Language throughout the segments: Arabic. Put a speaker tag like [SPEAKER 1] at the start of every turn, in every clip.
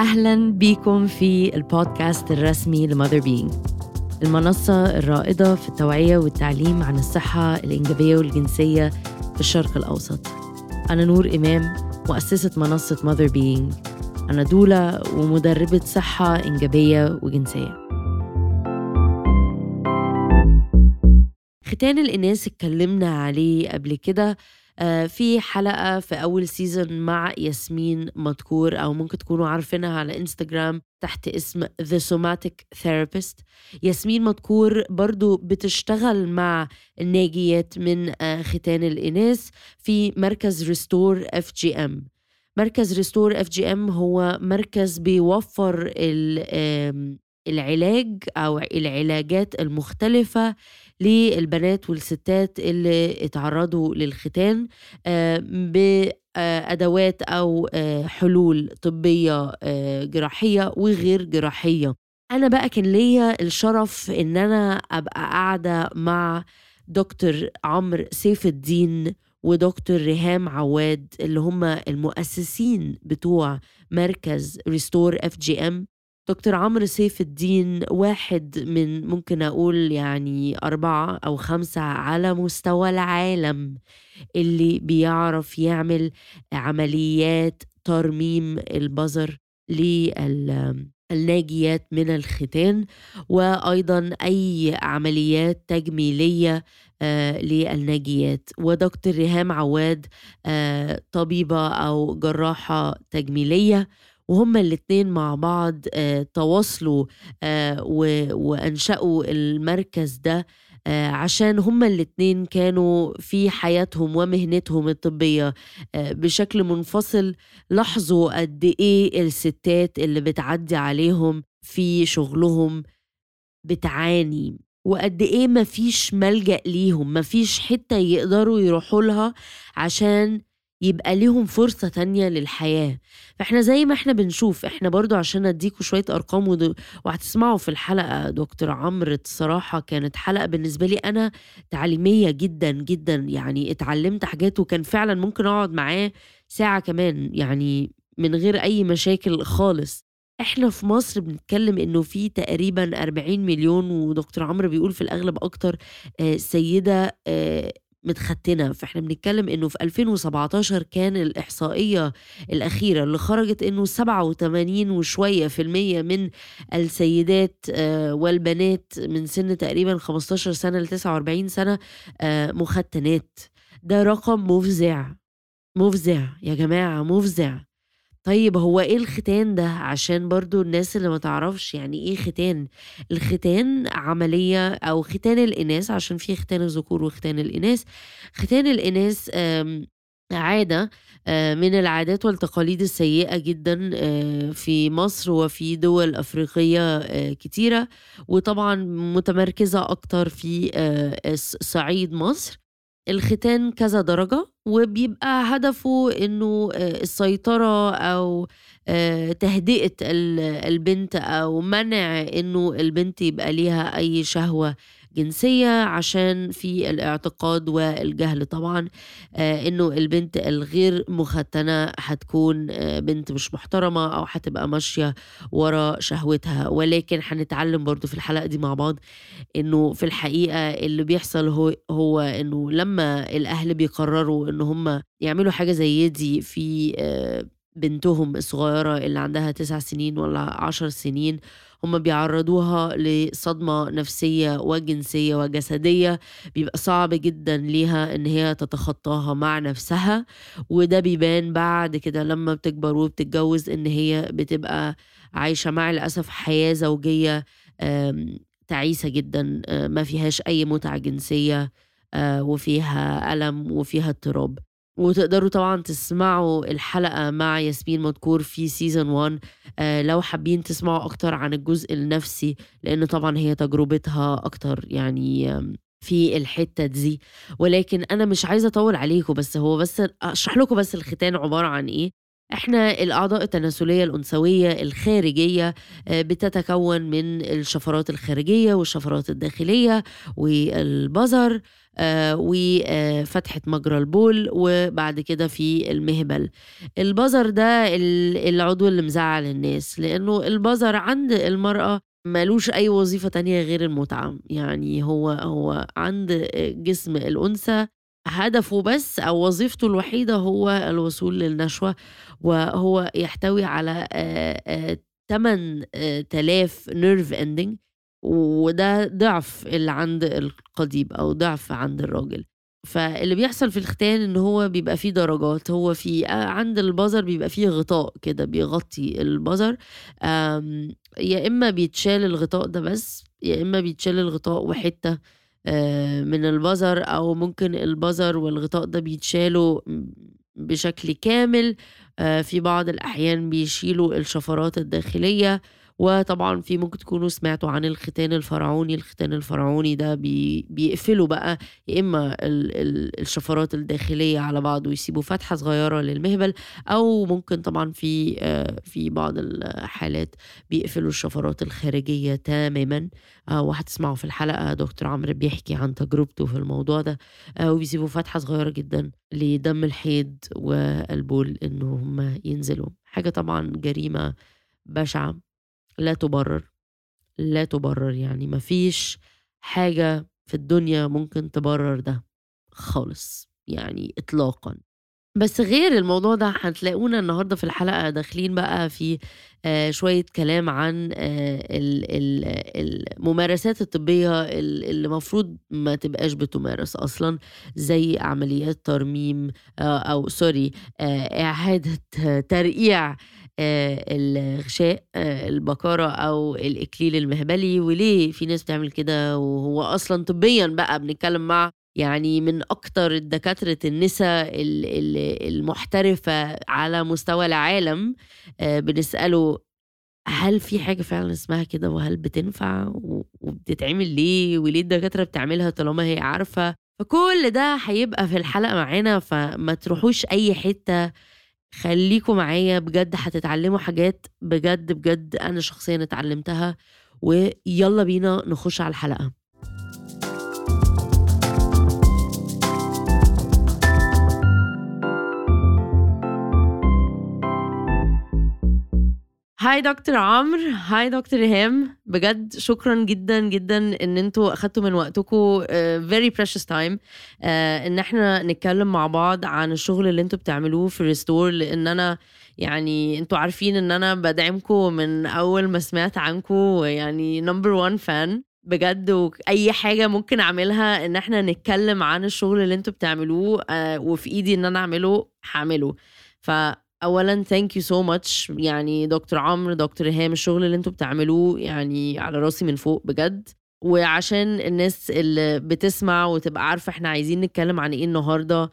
[SPEAKER 1] أهلا بيكم في البودكاست الرسمي ل Mother Being المنصة الرائدة في التوعية والتعليم عن الصحة الإنجابية والجنسية في الشرق الأوسط. أنا نور إمام مؤسسة منصة Mother Being. أنا doula ومدربة صحة إنجابية وجنسية. ختان الإناث اتكلمنا عليه قبل كده في حلقة في أول season مع ياسمين مذكور أو ممكن تكونوا عارفينها على إنستغرام تحت اسم The Somatic Therapist. ياسمين مذكور برضو بتشتغل مع الناجيات من آه، ختان الإناث في مركز Restore FGM مركز Restore FGM هو مركز بيوفر العلاج أو العلاجات المختلفة للبنات والستات اللي اتعرضوا للختان آه، بأدوات أو آه، حلول طبية آه، جراحية وغير جراحية. أنا بقى كان ليا الشرف إن أنا أبقى قاعدة مع دكتور عمرو سيف الدين ودكتور ريهام عواد اللي هم المؤسسين بتوع مركز Restore FGM دكتور عمرو سيف الدين واحد من ممكن أقول يعني أربعة أو خمسة على مستوى العالم اللي بيعرف يعمل عمليات ترميم البظر للناجيات من الختان وأيضا أي عمليات تجميلية آه للناجيات. ودكتور ريهام عواد آه طبيبة أو جراحة تجميلية. وهما الاتنين مع بعض آه تواصلوا آه وأنشأوا المركز ده آه عشان هما الاتنين كانوا في حياتهم ومهنتهم الطبية بشكل منفصل لاحظوا قد إيه الستات اللي بتعدي عليهم في شغلهم بتعاني وقد إيه مفيش ملجأ ليهم مفيش حتة يقدروا يروحوا لها عشان يبقى ليهم فرصة تانية للحياة. فإحنا زي ما إحنا بنشوف إحنا برضو عشان أديكوا شوية أرقام وهتسمعوا في الحلقة دكتور عمرو الصراحة كانت حلقة بالنسبة لي أنا تعليمية جدا جدا. يعني اتعلمت حاجات وكان فعلا ممكن أقعد معاه ساعة كمان يعني من غير أي مشاكل خالص. إحنا في مصر بنتكلم إنه في تقريبا 40 مليون ودكتور عمرو بيقول في الأغلب أكتر آه، سيدة آه، متختنه فإحنا بنتكلم إنه في 2017 كان الإحصائية الأخيرة اللي خرجت إنه 87 وشوية في المية من السيدات آه، والبنات من سن تقريبا 15 سنة ل 49 سنة آه، مختنات. ده رقم مفزع. مفزع يا جماعة مفزع. طيب هو إيه الختان ده؟ عشان برضو الناس اللي ما تعرفش يعني إيه ختان. الختان عملية أو ختان الإناث عشان في ختان الذكور وختان الإناث. ختان الإناث عادة من العادات والتقاليد السيئة جدا في مصر وفي دول أفريقية كتيرة. وطبعا متمركزة أكتر في صعيد مصر. الختان كذا درجة وبيبقى هدفه إنه آه، السيطرة أو آه، تهدئة البنت أو منع إنه البنت يبقى ليها أي شهوة. جنسية عشان في الاعتقاد والجهل طبعا آه إنه البنت الغير مختنة هتكون آه بنت مش محترمة أو هتبقى ماشية ورا شهوتها. ولكن هنتعلم برضو في الحلقة دي مع بعض إنه في الحقيقة اللي بيحصل هو, هو إنه لما الأهل بيقرروا إن هم يعملوا حاجة زي دي في آه بنتهم الصغيرة اللي عندها تسع سنين ولا عشر سنين هم بيعرضوها لصدمة نفسية وجنسية وجسدية. بيبقى صعب جدا ليها إن هي تتخطاها مع نفسها. وده بيبان بعد كده لما بتكبر وبتتجوز إن هي بتبقى عايشة مع الأسف حياة زوجية تعيسة جدا آه، ما فيهاش أي متعة جنسية آه، وفيها ألم وفيها اضطراب. وتقدروا طبعا تسمعوا الحلقة مع ياسمين مدكور في سيزون 1 آه لو حابين تسمعوا أكتر عن الجزء النفسي لأن طبعا هي تجربتها أكتر يعني في الحتة دي. ولكن أنا مش عايزة أطول عليكم بس هو بس أشرح لكم بس الختان عبارة عن إيه. إحنا الأعضاء التناسلية الأنثوية الخارجية آآ بتتكوّن من الشفرات الخارجية والشفرات الداخلية والبَزَر آآ وفتحة مجرى البول وبعد كده في المهبل. البَزَر ده ال العضو اللي مزعّل الناس، لإنه البَزَر عند المرأة ما لوش أي وظيفة تانية غير المُتعة، يعني هو هو عند جسم الأنثى هدفه بس أو وظيفته الوحيدة هو الوصول للنشوة، وهو يحتوي على آآ آآ 8000 nerve ending وده ضِعف اللي عند القضيب أو ضِعف عند الراجل. فاللي بيحصل في الختان إن هو بيبقى في درجات، هو في آآ عند البَزَر بيبقى في غطاء كده بيغطّي البَزَر، آمم يا إما بيتشال الغطاء ده بس، يا إما بيتشال الغطاء وحتّة آآ من البَزَر أو ممكن البَزَر والغطاء ده بيتشالوا بشكل كامل، آآ في بعض الأحيان بيشيلوا الشفرات الداخلية، وطبعًا في ممكن تكونوا سمعتوا عن الختان الفرعوني، الختان الفرعوني ده بي بيقفلوا بقى يا إما ال ال الشفرات الداخلية على بعض ويسيبوا فتحة صغيرة للمهبل، أو ممكن طبعًا في آآ في بعض الحالات بيقفلوا الشفرات الخارجية تمامًا، آآ وهتسمعوا في الحلقة دكتور عمرو بيحكي عن تجربته في الموضوع ده، آآ وبيسيبوا فتحة صغيرة جدًا لدم الحيض والبول إن هم ينزلوا. حاجة طبعًا جريمة بشعة. لا تُبرّر، لا تُبرّر، يعني ما فيش حاجة في الدنيا ممكن تبرّر ده خالص، يعني إطلاقًا. بس غير الموضوع ده هتلاقونا النهارده في الحلقة داخلين بقى في آآ شوية كلام عن ال الممارسات الطبية ال اللي المفروض ما تبقاش بتُمارس أصلًا، زي عمليات ترميم أو sorry آآ إعادة ترقيع الغشاء آآ البكارة أو الإكليل المهبلي، وليه في ناس بتعمل كده؟ وهو أصلًا طبيًا بقى بنتكلم مع يعني من أكتر الدكاترة النسا ال ال المحترفة على مستوى العالم، آآ بنسأله هل في حاجة فعلًا اسمها كده؟ وهل بتنفع؟ وبتتعمل ليه؟ وليه الدكاترة بتعملها طالما هي عارفة؟ فكل ده هيبقى في الحلقة معانا، فما تروحوش أي حتّة، خليكم معايا بجد هتتعلموا حاجات بجد، بجد أنا شخصيًا اتعلمتها، ويالّا بينا نخش على الحلقة. هاي دكتور عمرو، هاي دكتور ريهام، بجد شكرًا جدًا، جدًا إن أنتم أخدتوا من وقتكم precious time آآ إن إحنا نتكلم مع بعض عن الشغل اللي أنتم بتعملوه في restore لإن أنا يعني أنتم عارفين إن أنا بادعمكم من أول ما سمعت عنكم ويعني number one fan بجد، وأي حاجة ممكن أعملها إن إحنا نتكلم عن الشغل اللي أنتم بتعملوه آآ وفي إيدي إن أنا أعمله هاعمله. فأولًا thank you so much. يعني دكتور عمرو، دكتور ريهام، الشغل اللي أنتم بتعملوه يعني على راسي من فوق بجد، وعشان الناس اللي بتسمع وتبقى عارفة إحنا عايزين نتكلم عن إيه النهارده،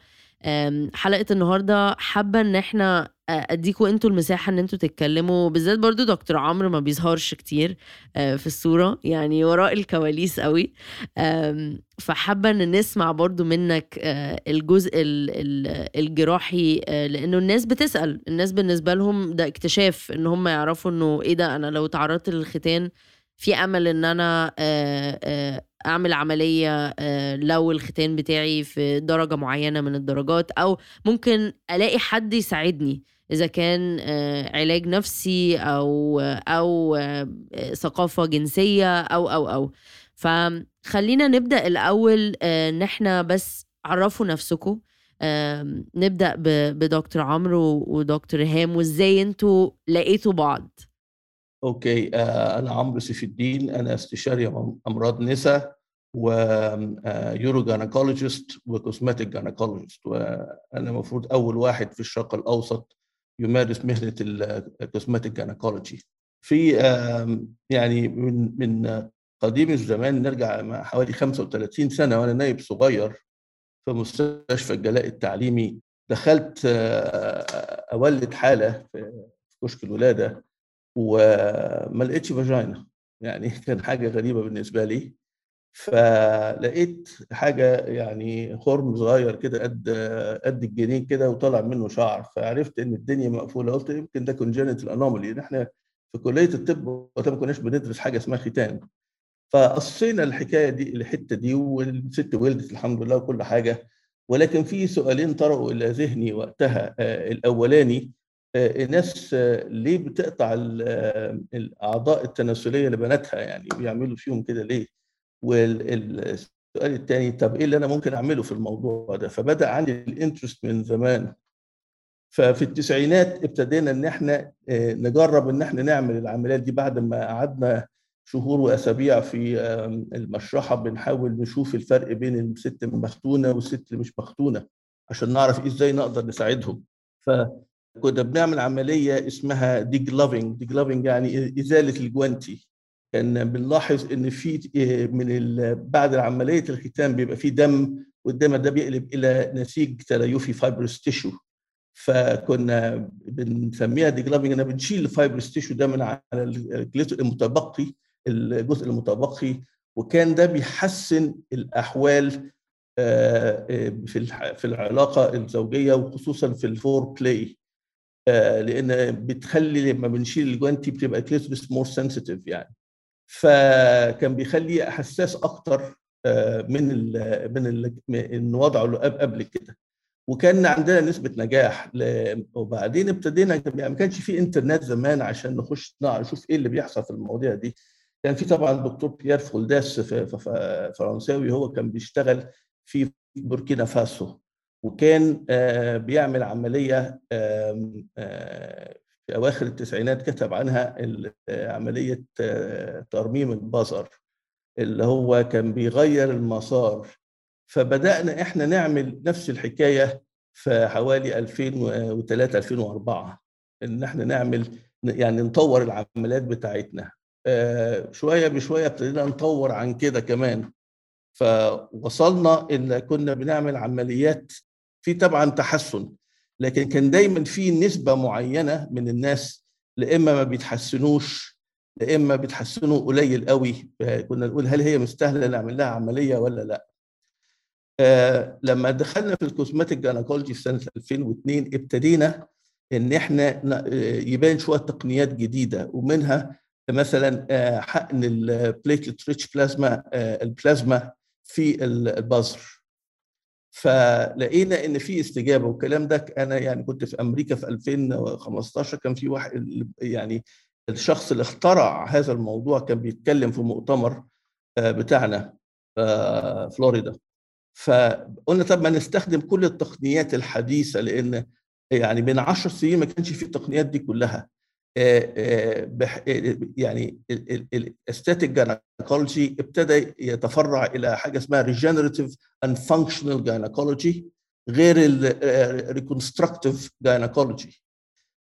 [SPEAKER 1] حلقة النهارده حابة إن إحنا أ أدّيكم أنتم المساحة إن أنتم تتكلموا، بالذات برضه دكتور عمرو ما بيظهرش كتير آآ في الصورة، يعني وراء الكواليس أوي، آمم فحابة إن نسمع برضه منّك آآ الجزء ال ال الجراحي آآ لإنه الناس بتسأل، الناس بالنسبة لهم ده اكتشاف إن هم يعرفوا إنه إيه ده أنا لو اتعرضت للختان في آآ آآ أعمل عملية آآ لو الختان بتاعي في درجة معيّنة من الدرجات، أو ممكن ألاقي حد يساعدني. إذا كان آآ علاج نفسي أو أو ثقافة جنسية أو، أو، أو. فخلّينا نبدأ الأول آآ إن إحنا بس عرّفوا نفسكم، ب بدكتور عمرو ودكتور ريهام وإزاي أنتم لقيتوا بعض.
[SPEAKER 2] أوكي، آآ أنا عمرو سيف الدين، أنا استشاري أم أمراض نسا و آآ urogynecologist و cosmetic gynecologist وأنا المفروض أول واحد في الشرق الأوسط يمارس مهنة ال cosmetic gynecology. في يعني من من قديم الزمان نرجع حوالي 35 سنة وأنا نايب صغير في مستشفى الجلاء التعليمي، دخلت أولِّد حالة في كشك الولادة وما لقيتش vagina يعني كان حاجة غريبة بالنسبة لي، فلقيت حاجة يعني خرم صغير كده قد قد الجنين كده وطلع منه شعر فعرفت إن الدنيا مقفولة قلت يمكن ده كونجنتال انومالي إحنا في كلية الطب وقتها ما كناش بندرس حاجة اسمها ختان. فقصينا الحكاية دي الحتة دي والست ولدت الحمد لله وكل حاجة. ولكن في سؤالين طرقوا إلى ذهني وقتها الأولاني الناس ليه بتقطع الأعضاء التناسلية لبناتها؟ يعني بيعملوا فيهم كده ليه؟ والسؤال الثاني طب إيه اللي أنا ممكن أعمله في الموضوع ده؟ فبدأ عندي الانترست من زمان. ففي التسعينات ابتدينا إن إحنا نجرب إن إحنا نعمل العمليات دي بعد ما قعدنا شهور وأسابيع في المشرحة بنحاول نشوف الفرق بين الست المختونة والست اللي مش مختونة عشان نعرف إزاي نقدر نساعدهم. فكنا بنعمل عملية اسمها degloving degloving يعني إزالة الجوانتي. كان بنلاحظ إن في من بعد عملية الختان بيبقى في دم والدم ده بيقلب إلى نسيج تليفي fibrous tissue فكنا بنسميها degloving أنا بنشيل ال fibrous tissue ده من على ال clitoris المتبقي الجزء المتبقي وكان ده بيحسن الأحوال في في العلاقة الزوجية وخصوصا في ال foreplay لأن بتخلي لما بنشيل الجوانتي بتبقى clitoris more sensitive يعني. فكان بيخلي حساس أكتر من ال من ال من وضعه قبل كده. وكان عندنا نسبة نجاح وبعدين ابتدينا يعني ما كانش في إنترنت زمان عشان نخش نشوف إيه اللي بيحصل في المواضيع دي. كان في طبعا الدكتور بيير فولداس فرنساوي هو كان بيشتغل في بوركينا فاسو. وكان بيعمل عملية في أواخر التسعينات كتب عنها عملية ترميم البصر اللي هو كان بيغير المسار. فبدأنا إحنا نعمل نفس الحكاية في حوالي 2003 2004 إن إحنا نعمل يعني نطور العمليات بتاعتنا. شوية بشوية ابتدينا نطور عن كده كمان. فوصلنا إن كنا بنعمل عمليات في طبعا تحسن. لكن كان دايما في نسبة معينة من الناس لا إما ما بيتحسنوش لا إما بيتحسنوا قليل قوي. كنا نقول هل هي مستاهلة نعمل لها عملية ولا لا؟ آه لما دخلنا في ال cosmetic gynecology في سنة 2002 ابتدينا إن إحنا يبان شوية تقنيات جديدة ومنها مثلا حقن ال platelet rich plasma البلازما في البظر. فلقينا إن في استجابة والكلام ده. أنا يعني كنت في أمريكا في 2015 كان في واحد يعني الشخص اللي اخترع هذا الموضوع كان بيتكلم في مؤتمر بتاعنا فلوريدا. فقلنا طب ما نستخدم كل التقنيات الحديثة لأن يعني من 10 سنين ما كانش في التقنيات دي كلها. يعني ال aesthetic gynecology ابتدى يتفرع إلى حاجة اسمها regenerative and functional gynecology غير ال reconstructive gynecology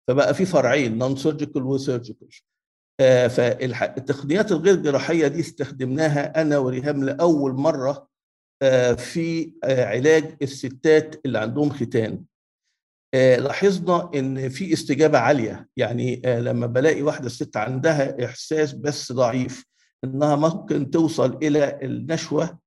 [SPEAKER 2] فبقى في فرعين non-surgical و surgical فالتقنيات الغير جراحية دي استخدمناها أنا وريهام لأول مرة في علاج الستات اللي عندهم ختان. لاحظنا إن في استجابة عالية. يعني لما بلاقي واحدة ست عندها إحساس بس ضعيف إنها ممكن توصل إلى النشوة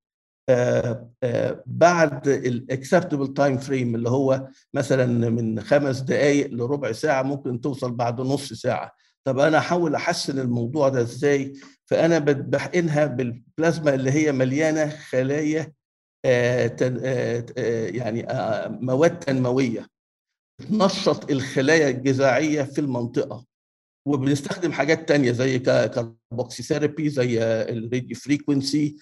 [SPEAKER 2] بعد ال acceptable time frame اللي هو مثلا من خمس دقائق لربع ساعة ممكن توصل بعد نص ساعة. طب أنا احاول أحسن الموضوع ده إزاي؟ فأنا بحقنها بالبلازما اللي هي مليانة خلايا يعني مواد تنموية. تنشط الخلايا الجذعيه في المنطقة وبنستخدم حاجات تانية زي carboxy therapy زي ال radio frequency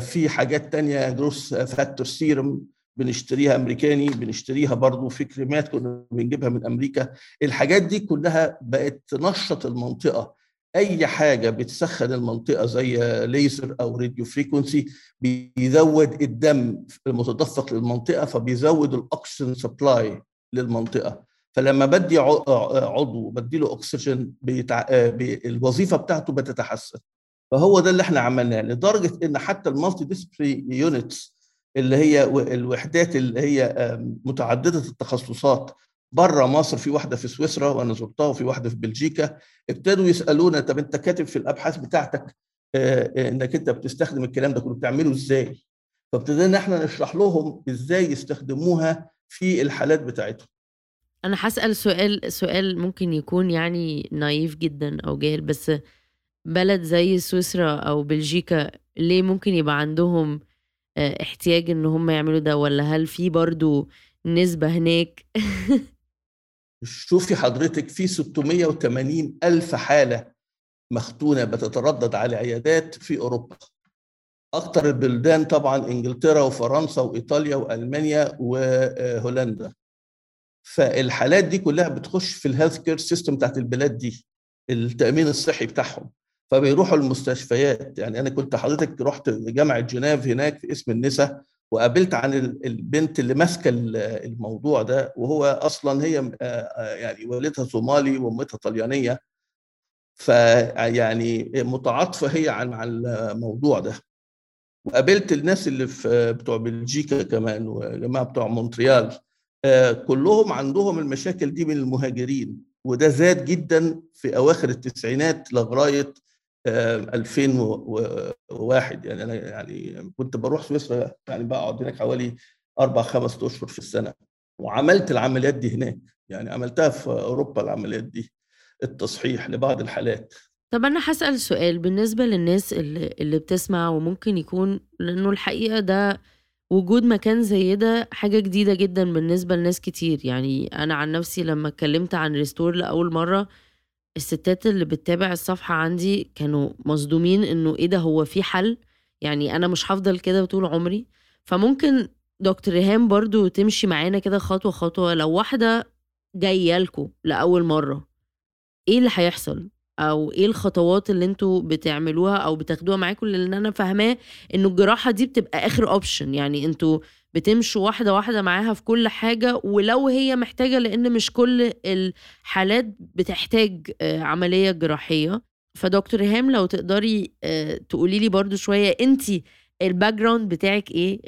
[SPEAKER 2] في حاجات تانية growth factor serum بنشتريها أمريكاني بنشتريها برضو في كريمات كنا بنجيبها من أمريكا. الحاجات دي كلها بقت تنشط المنطقة. أي حاجة بتسخن المنطقة زي ليزر أو radio frequency بيزود الدم المتدفق للمنطقة فبيزود ال oxygen supply للمنطقة. فلما بدي عضو بدي له اكسجين بيتع... الوظيفة بتاعته بتتحسن. فهو ده اللي إحنا عملناه لدرجة إن حتى ال multidisciplinary units اللي هي الوحدات اللي هي متعددة التخصصات بره مصر في واحدة في سويسرا وأنا زرتها وفي واحدة في بلجيكا ابتدوا يسألونا طب أنت كاتب في الأبحاث بتاعتك إنك أنت بتستخدم الكلام ده كله بتعمله إزاي؟ فابتدينا إحنا نشرح لهم إزاي يستخدموها في الحالات بتاعتهم.
[SPEAKER 1] أنا هسال سؤال سؤال ممكن يكون يعني نايف جدا أو جاهل بس بلد زي سويسرا أو بلجيكا ليه ممكن يبقى عندهم احتياج إن هم يعملوا ده؟ ولا هل في برضو نسبة هناك؟
[SPEAKER 2] شوفي حضرتك في 680 ألف حالة مختونة بتتردد على عيادات في أوروبا. أكثر البلدان طبعا إنجلترا وفرنسا وإيطاليا وألمانيا وهولندا. فالحالات دي كلها بتخش في ال health care system بتاعت البلاد دي التأمين الصحي بتاعهم. فبيروحوا المستشفيات. يعني أنا كنت حضرتك رحت جامعة جنيف هناك في اسم النساء وقابلت عن البنت اللي ماسكة الموضوع ده وهو أصلا هي يعني والدها صومالي وأمتها طليانية. فيعني متعاطفة هي عن مع الموضوع ده. وقابلت الناس اللي في بتوع بلجيكا كمان وجماعة بتوع مونتريال كلهم عندهم المشاكل دي من المهاجرين وده زاد جدا في أواخر التسعينات لغاية 2001 يعني أنا يعني كنت بروح سويسرا يعني بقعد هناك حوالي أربع خمس أشهر في السنة وعملت العمليات دي هناك. يعني عملتها في أوروبا العمليات دي التصحيح لبعض الحالات.
[SPEAKER 1] طب أنا هسأل سؤال بالنسبة للناس اللي, اللي بتسمع وممكن يكون لأنه الحقيقة ده وجود مكان زي ده حاجة جديدة جدا بالنسبة لناس كتير. يعني أنا عن نفسي لما اتكلمت عن ريستور لأول مرة الستات اللي بتتابع الصفحة عندي كانوا مصدومين إنه إيه ده هو في حل؟ يعني أنا مش هفضل كده طول عمري. فممكن دكتور ريهام برضو تمشي معانا كده خطوة خطوة لو واحدة جاية لكم لأول مرة إيه اللي هيحصل؟ أو إيه الخطوات اللي أنتوا بتعملوها أو بتاخدوها معاكم لأن أنا فاهماه إنه الجراحة دي بتبقى آخر option يعني أنتوا بتمشوا واحدة واحدة معاها في كل حاجة ولو هي محتاجة لأن مش كل الحالات بتحتاج عملية جراحية. فدكتور ريهام لو تقدري تقولي لي برضو شوية انت ال background بتاعك إيه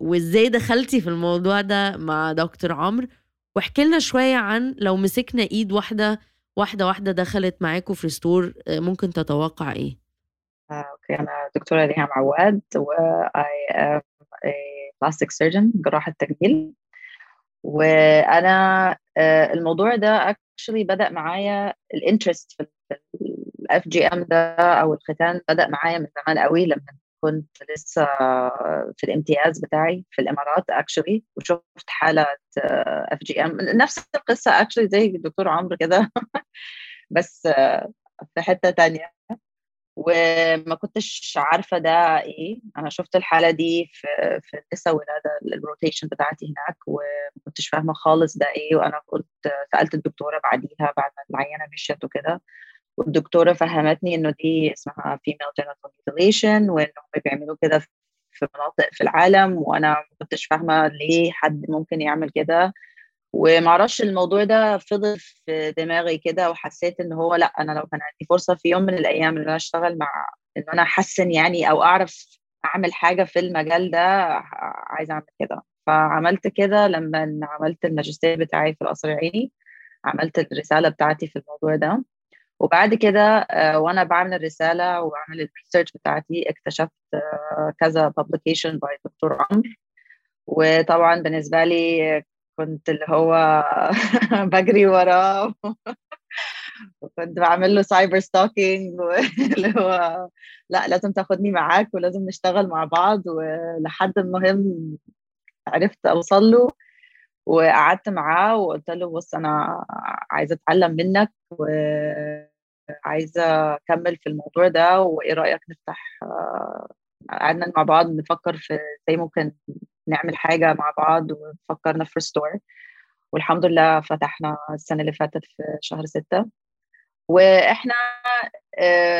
[SPEAKER 1] وازاي دخلتي في الموضوع ده مع دكتور عمرو. واحكي لنا شوية عن لو مسكنا ايد واحدة واحدة واحدة دخلت معاكم في Restore ممكن تتوقع إيه؟
[SPEAKER 3] Okay أنا دكتورة ريهام عواد و I plastic surgeon جراحة تجميل وأنا الموضوع ده actually بدأ معايا ال interest في ال FGM ده أو الختان بدأ معايا من زمان قوي لما كنت لسه في الامتياز بتاعي في الامارات actually وشفت حالة FGM نفس القصة actually زي الدكتور عمرو كده بس في حتة تانية. وما كنتش عارفة ده إيه. أنا شفت الحالة دي في في النساء ولادة الروتيشن بتاعتي هناك وما كنتش فاهمة خالص ده إيه. وأنا قلت سألت الدكتورة بعديها بعد ما العينه مشيت وكده. والدكتورة فهمتني إنه دي اسمها female genital mutilation وانهم بيعملوا كده في مناطق في العالم وأنا ما كنتش فاهمة ليه حد ممكن يعمل كده. ومعرفش الموضوع ده فضل في دماغي كده وحسيت إن هو لأ أنا لو كان عندي فرصة في يوم من الأيام إن أنا أشتغل مع إن أنا أحسن يعني أو أعرف أعمل حاجة في المجال ده عايزة أعمل كده. فعملت كده لما عملت الماجستير بتاعي في القصر العيني عملت الرسالة بتاعتي في الموضوع ده. وبعد كده وأنا بعمل الرساله وبعمل ال research بتاعتي اكتشفت كذا publication by دكتور عمرو. وطبعا بالنسبة لي كنت اللي هو بجري وراه. وكنت بعمل له cyber stalking واللي هو لا لازم تاخدني معاك ولازم نشتغل مع بعض. ولحد المهم عرفت أوصل له وقعدت معاه وقلت له بص أنا عايزه أتعلم منك وعايزه أكمل في الموضوع ده وإيه رأيك نفتح قعدنا مع بعض نفكر في إزاي ممكن نعمل حاجة مع بعض وفكرنا في Restore والحمد لله فتحنا السنة اللي فاتت في شهر ستة. وإحنا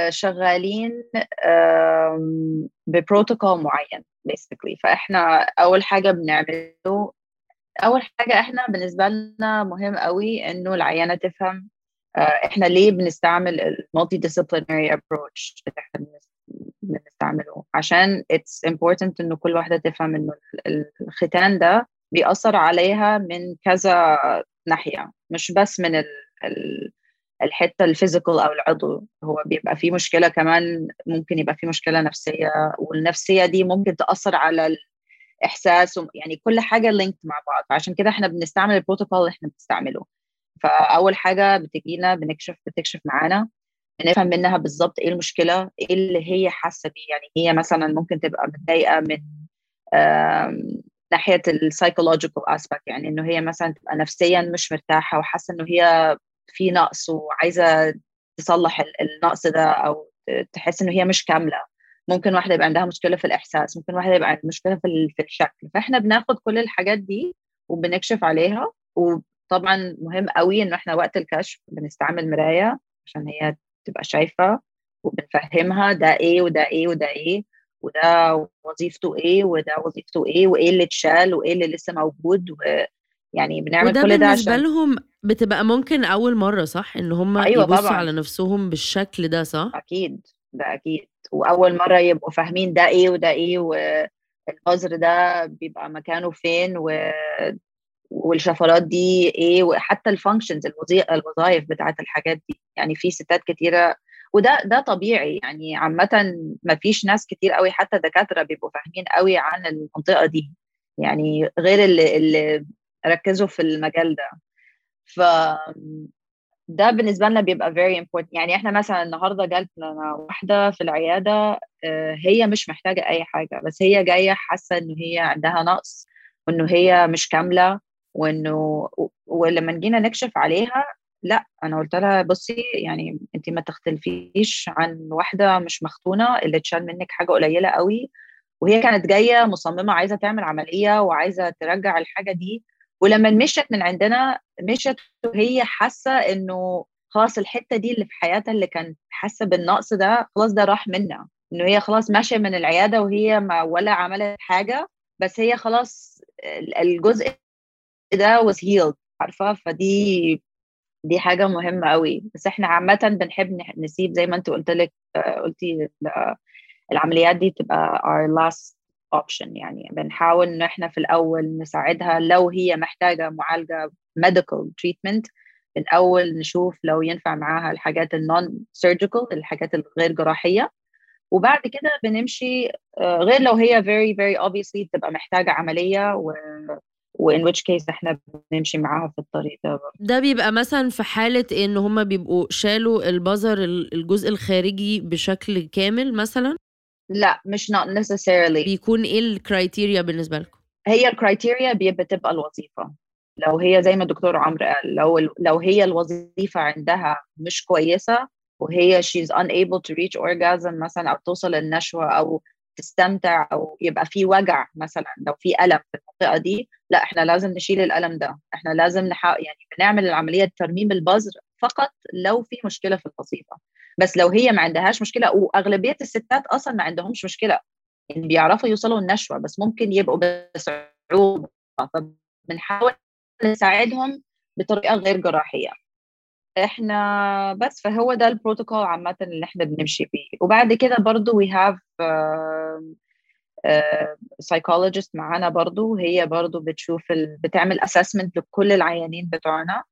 [SPEAKER 3] شغالين ببروتوكول معين basically. فإحنا أول حاجة بنعمله أول حاجة إحنا بالنسبة لنا مهم قوي إنه العيانة تفهم إحنا ليه بنستعمل المالتي disciplinary approach اللي إحنا بنستعمله؟ عشان it's important إنه كل واحدة تفهم إنه الختان ده بيأثر عليها من كذا ناحية مش بس من ال ال الحتة ال physical أو العضو هو بيبقى فيه مشكلة كمان ممكن يبقى فيه مشكلة نفسية والنفسية دي ممكن تأثر على الإحساس يعني كل حاجة linked مع بعض عشان كده إحنا بنستعمل البروتوكول اللي إحنا بنستعمله. فأول حاجة بتجينا بنكشف بتكشف معانا بنفهم منها بالظبط إيه المشكلة إيه اللي هي حاسة بيه. يعني هي مثلا ممكن تبقى متضايقة من ناحية ال psychological aspect يعني إنه هي مثلا تبقى نفسيا مش مرتاحة وحاسة إنه هي في نقص وعايزة تصلح النقص ده أو تحس إنه هي مش كاملة. ممكن واحدة يبقى عندها مشكلة في الإحساس ممكن واحدة يبقى عندها مشكلة في الشكل. فإحنا بناخد كل الحاجات دي وبنكشف عليها وطبعا مهم قوي إنه إحنا وقت الكشف بنستعمل مراية عشان هي تبقى شايفة وبنفهمها ده إيه وده إيه وده إيه وده وظيفته إيه وده وظيفته إيه وإيه اللي اتشال وإيه اللي لسه موجود ويعني بنعمل
[SPEAKER 1] وده
[SPEAKER 3] كل ده عشان
[SPEAKER 1] لهم بتبقى ممكن أول مرة صح؟ إن هم
[SPEAKER 3] أيوة
[SPEAKER 1] يبصوا
[SPEAKER 3] طبعا
[SPEAKER 1] على نفسهم بالشكل ده صح؟
[SPEAKER 3] أكيد ده أكيد وأول مرة يبقوا فاهمين ده إيه وده إيه والبذر ده بيبقى مكانه فين و والشفرات دي إيه وحتى الفانكشنز الوظائف بتاعت الحاجات دي. يعني في ستات كتيرة وده ده طبيعي. يعني عامه ما فيش ناس كتير قوي حتى دكاترة بيبقوا فاهمين قوي عن المنطقة دي. يعني غير اللي, اللي ركزوا في المجال ده. ف ده بالنسبة لنا بيبقى very important. يعني إحنا مثلا النهارده جات لنا واحدة في العيادة هي مش محتاجة أي حاجة بس هي جاية حاسة إن هي عندها نقص وانه هي مش كاملة. وإنه ولما جينا نكشف عليها لأ أنا قلت لها بصي يعني أنت ما تختلفيش عن واحدة مش مختونه اللي اتشال منك حاجة قليلة قوي. وهي كانت جاية مصممة عايزة تعمل عملية وعايزة ترجع الحاجة دي. ولما مشت من عندنا مشت وهي حاسة إنه خلاص الحتة دي اللي في حياتها اللي كانت حاسة بالنقص ده خلاص ده راح منها. إنه هي خلاص ماشية من العيادة وهي ما ولا عملت حاجة بس هي خلاص الجزء ده was healed عارفة؟ فدي دي حاجة مهمة قوي بس إحنا عامة بنحب نسيب زي ما أنت قلت لك قلتي العمليات دي تبقى our last option يعني. بنحاول إن إحنا في الأول نساعدها لو هي محتاجة معالجة medical treatment. الأول نشوف لو ينفع معاها الحاجات النون سيرجيكال الحاجات الغير جراحية. وبعد كده بنمشي غير لو هي very very obviously تبقى محتاجة عملية و و in which case إحنا بنمشي معاها في الطريق ده برضه.
[SPEAKER 1] ده بيبقى مثلا في حالة إن هما بيبقوا شالوا البظر الجزء الخارجي بشكل كامل مثلا
[SPEAKER 3] لا مش not necessarily
[SPEAKER 1] بيكون إيه ال criteria بالنسبة لكم؟
[SPEAKER 3] هي ال criteria بتبقى الوظيفة لو هي زي ما الدكتور عمرو قال لو لو هي الوظيفة عندها مش كويسة وهي she's unable to reach orgasm مثلا أو توصل للنشوة أو تستمتع أو يبقى في وجع مثلا لو في ألم في المنطقة دي لا إحنا لازم نشيل الألم ده. إحنا لازم نحاول يعني بنعمل العملية ترميم البذر فقط لو في مشكلة في الوظيفه بس لو هي ما عندهاش مشكلة وأغلبية الستات أصلا ما عندهمش مشكلة. يعني بيعرفوا يوصلوا النشوه بس ممكن يبقوا بصعوبة. فبنحاول نساعدهم بطريقة غير جراحية. إحنا بس فهو ده البروتوكول عامة اللي إحنا بنمشي فيه وبعد كده برضو we have uh, psychologist معانا برضو. هي برضو بتشوف ال... بتعمل assessment لكل العيانين بتوعنا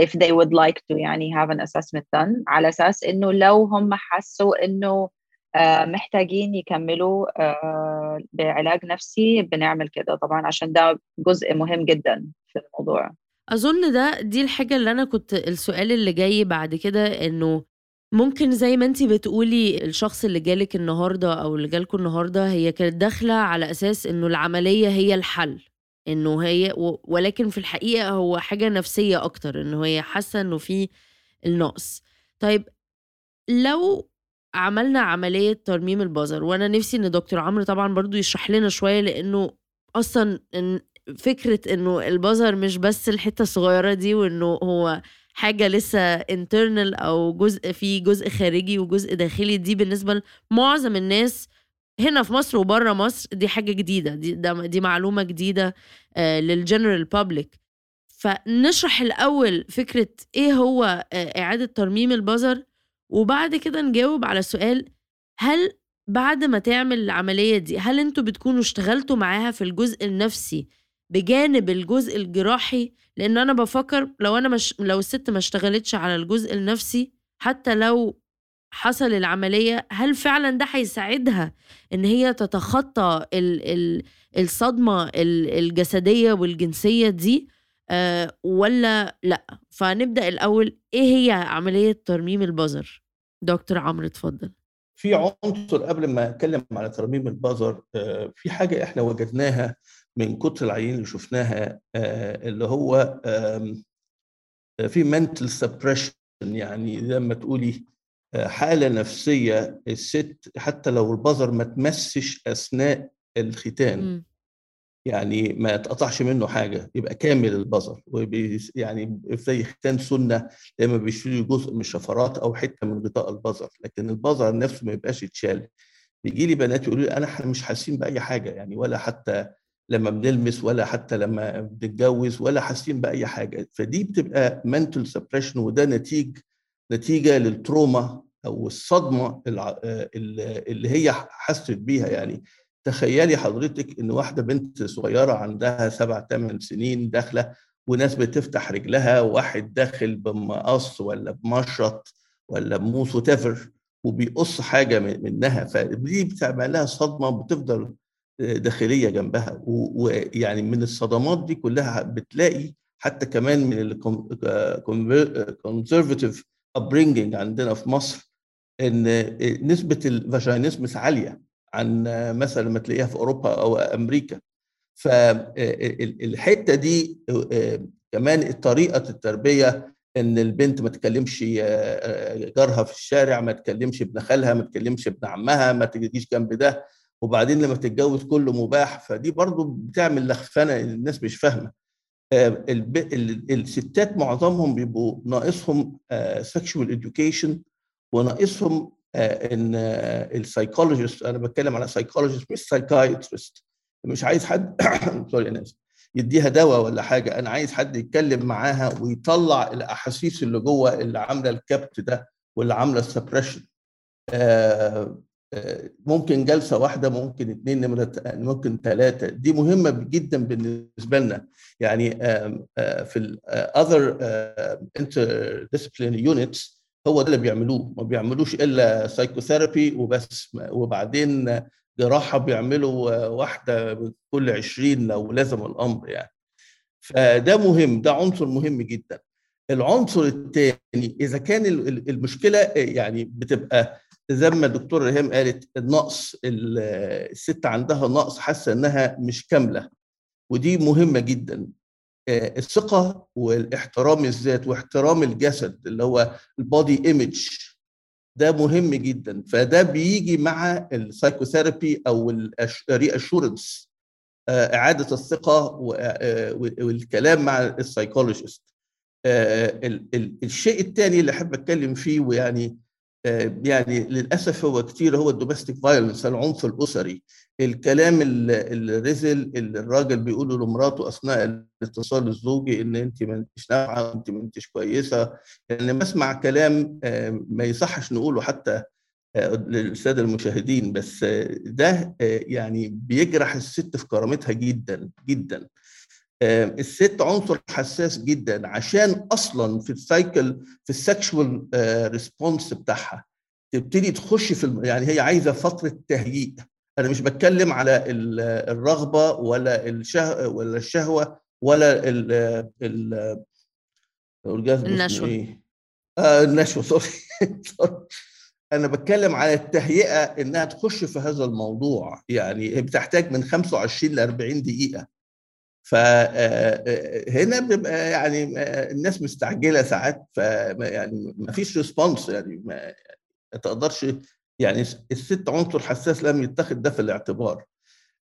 [SPEAKER 3] if they would like to يعني have an assessment done. على أساس إنه لو هم حسوا إنه uh, محتاجين يكملوا uh, بعلاج نفسي بنعمل كده. طبعا عشان ده جزء مهم جدا في الموضوع.
[SPEAKER 1] أظن ده دي الحاجة اللي أنا كنت السؤال اللي جاي بعد كده إنه ممكن زي ما انتي بتقولي الشخص اللي جالك النهاردة أو اللي جالكوا النهاردة هي كانت داخلة على أساس إنه العملية هي الحل إنه هي ولكن في الحقيقة هو حاجة نفسية أكتر إنه هي حاسة إنه في النقص. طيب لو عملنا عملية ترميم البذر وأنا نفسي إن دكتور عمرو طبعا برضو يشرح لنا شوية لأنه أصلا إن فكرة إنه البذر مش بس الحتة الصغيرة دي وإنه هو حاجة لسه internal أو جزء في جزء خارجي وجزء داخلي دي بالنسبة لمعظم الناس هنا في مصر وبره مصر دي حاجة جديدة دي, دي معلومة جديدة آه للجنرال بابليك فنشرح الأول فكرة إيه هو آه إعادة ترميم البذر وبعد كده نجاوب على سؤال هل بعد ما تعمل العملية دي هل أنتوا بتكونوا اشتغلتوا معاها في الجزء النفسي بجانب الجزء الجراحي لأن أنا بفكر لو أنا مش لو الست ما اشتغلتش على الجزء النفسي حتى لو حصل العملية هل فعلا ده هيساعدها إن هي تتخطى ال ال الصدمة الجسدية والجنسية دي؟ أه ولا لأ؟ فنبدا الأول إيه هي عملية ترميم البظر دكتور عمرو اتفضل.
[SPEAKER 2] في عنصر قبل ما أتكلم على ترميم البظر أه في حاجة إحنا وجدناها من كتر العيين اللي شفناها أه اللي هو في mental suppression يعني لما تقولي حالة نفسية الست حتى لو البظر ما تمسش أثناء الختان م. يعني ما يتقطعش منه حاجة يبقى كامل البظر يعني زي ختان سنة دايما بيشيلوا جزء من الشفرات أو حتة من غطاء البظر لكن البظر نفسه ما يبقاش يتشال بيجي لي بنات يقولوا لي أنا مش حاسين بأي حاجة يعني ولا حتى لما بنلمس ولا حتى لما بنتجوز ولا حاسين بأي حاجة. فدي بتبقى mental suppression وده نتيج نتيجة للتروما أو الصدمة اللي هي حست بيها. يعني تخيلي حضرتك إن واحدة بنت صغيرة عندها سبع ثمان سنين داخلة وناس بتفتح رجلها وواحد داخل بمقص ولا بمشرط ولا بموس وتفر وبيقص حاجة منها. فدي بتعمل لها صدمة بتفضل داخلية جنبها. ويعني من الصدمات دي كلها بتلاقي حتى كمان من ال conservative upbringing عندنا في مصر إن نسبة ال vaginismus عالية عن مثلا ما تلاقيها في أوروبا أو أمريكا. فالحته دي كمان طريقة التربية إن البنت ما تكلمش جارها في الشارع ما تكلمش ابن خالها ما تكلمش ابن عمها ما تجيش جنب ده. وبعدين لما تتجوز كله مباح فدي برضو بتعمل لخفنة الناس مش فاهمة. الستات معظمهم بيبقوا ناقصهم sexual education وناقصهم إن ال psychologist أنا بتكلم على psychologist مش psychiatrist مش عايز حد sorry أنا آسف. يديها دواء ولا حاجة أنا عايز حد يتكلم معاها ويطلع الأحاسيس اللي جوه اللي عاملة الكبت ده واللي عاملة ال suppression. ممكن جلسة واحدة ممكن اثنين نمره ممكن ثلاثة دي مهمة جدا بالنسبة لنا. يعني في ال other interdisciplinary units هو ده اللي بيعملوه. ما بيعملوش إلا سايكوثيرابي وبس. وبعدين جراحة بيعملوا واحدة كل 20 لو لازم الأمر يعني. فده مهم. ده عنصر مهم جدا. العنصر الثاني إذا كان المشكلة يعني بتبقى زي ما الدكتور ريهام قالت النقص الست عندها نقص حاسة إنها مش كاملة ودي مهمة جدا. الثقة والاحترام الذات واحترام الجسد اللي هو ال body image ده مهم جدا. فده بيجي مع ال psychotherapy أو ال reassurance إعادة الثقة والكلام مع ال psychologist. الشيء الثاني اللي أحب أتكلم فيه ويعني يعني للأسف هو كتير هو ال domestic violence العنف الأسري الكلام الرزل اللي الراجل بيقوله لمراته أثناء الاتصال الزوجي إن انت ما انتش نافعة انت ما انتش كويسة. يعني بسمع كلام ما يصحش نقوله حتى للساده المشاهدين بس ده يعني بيجرح الست في كرامتها جدا جدا. الست عنصر حساس جدا عشان أصلا في ال cycle في ال sexual response بتاعها تبتدي تخش في يعني هي عايزة فترة تهيئ. أنا مش بتكلم على الرغبة ولا الشه ولا الشهوة ولا ال ال
[SPEAKER 1] النشوة.
[SPEAKER 2] إيه؟ آه النشوة سوري. أنا بتكلم على التهيئة إنها تخش في هذا الموضوع. يعني بتحتاج من 25 ل 40 دقيقة. فهنا بيبقى يعني الناس مستعجلة ساعات ف يعني ما فيش response يعني ما تقدرش يعني الست عنصر حساس لم يتخذ ده في الاعتبار.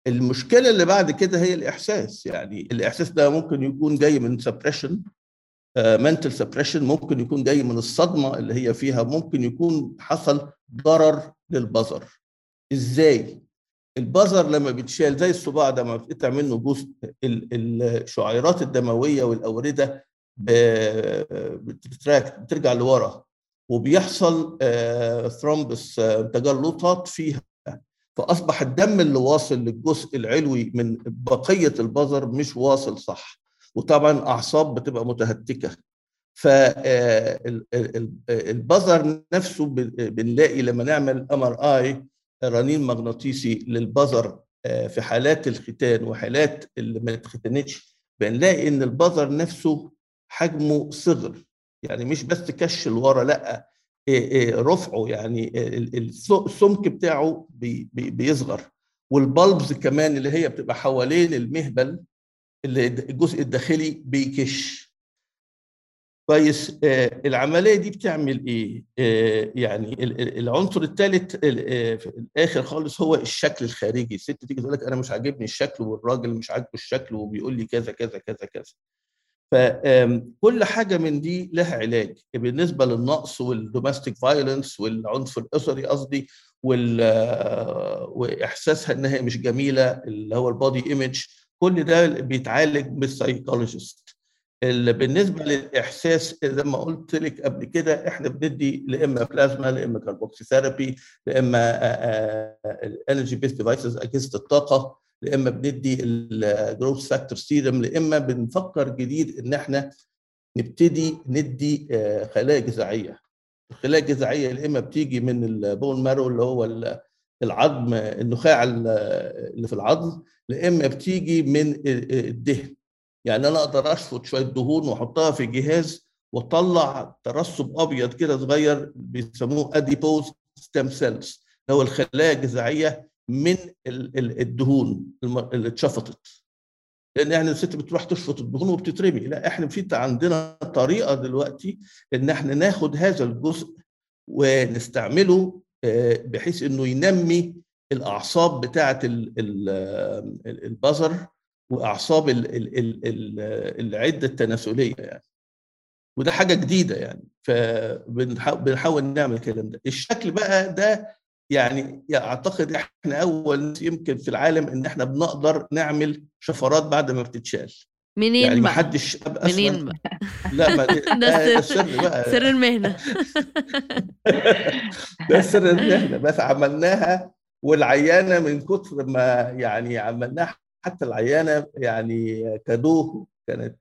[SPEAKER 2] المشكلة اللي بعد كده هي الإحساس يعني الإحساس ده ممكن يكون جاي من suppression mental suppression ممكن يكون جاي من الصدمة اللي هي فيها ممكن يكون حصل ضرر للبظر. إزاي؟ البظر لما بيتشال زي الصباع ده ما بتقطع منه جزء الشعيرات الدموية والأوردة بتتراكت بترجع لورا. وبيحصل thrombus تجلطات فيها. فأصبح الدم اللي واصل للجزء العلوي من بقية البظر مش واصل صح. وطبعا أعصاب بتبقى متهتكة. فالبظر نفسه بنلاقي لما نعمل MRI رنين مغناطيسي للبظر في حالات الختان وحالات اللي ما اتختنتش بنلاقي إن البظر نفسه حجمه صغر. يعني مش بس كش لورا لأ رفعه يعني السمك بتاعه بيصغر. والبلبز كمان اللي هي بتبقى حوالين المهبل اللي الجزء الداخلي بيكش. كويس. العملية دي بتعمل إيه؟ يعني العنصر الثالث في الآخر خالص هو الشكل الخارجي. الست تيجي تقول لك أنا مش عاجبني الشكل والراجل مش عاجبه الشكل وبيقول لي كذا كذا كذا كذا. فكل حاجة من دي لها علاج. بالنسبة للنقص وال domestic violence والعنف الأسري قصدي وإحساسها إنها مش جميلة اللي هو ال body image كل ده بيتعالج بال psychologist بالنسبة للإحساس زي ما قلت لك قبل كده إحنا بندي لا إما بلازما لا إما carboxytherapy لا إما ال energy based devices اجهزه الطاقة لا إما بندي ال growth factor serum لا إما بنفكر جديد إن إحنا نبتدي ندي خلايا جذعية. الخلايا الجذعية يا إما بتيجي من ال bone marrow اللي هو العظم النخاع اللي في العظم لا إما بتيجي من الدهن. يعني أنا أقدر اشفط شوية دهون وأحطها في جهاز وأطلع ترسب أبيض كده صغير بيسموه adipose stem cells. هو الخلايا الجذعية من الدهون اللي اتشفطت. لأن إحنا الست بتروح تشفط الدهون وبتترمي. لا إحنا في عندنا طريقة دلوقتي إن إحنا ناخد هذا الجزء ونستعمله بحيث إنه ينمي الأعصاب بتاعة البظر وأعصاب العدة التناسلية يعني. وده حاجة جديدة يعني. فبنحاول نعمل الكلام ده. الشكل بقى ده يعني أعتقد إحنا أول يمكن في العالم إن إحنا بنقدر نعمل شفرات بعد ما بتتشال.
[SPEAKER 1] منين
[SPEAKER 2] يعني ما؟ حدش
[SPEAKER 1] منين بقى؟
[SPEAKER 2] لا ما
[SPEAKER 1] ده السر.
[SPEAKER 2] السر بقى.
[SPEAKER 1] سر المهنة.
[SPEAKER 2] ده سر المهنة. بس عملناها والعيانة من كتر ما يعني عملناها حتى العيانة يعني كادوه كانت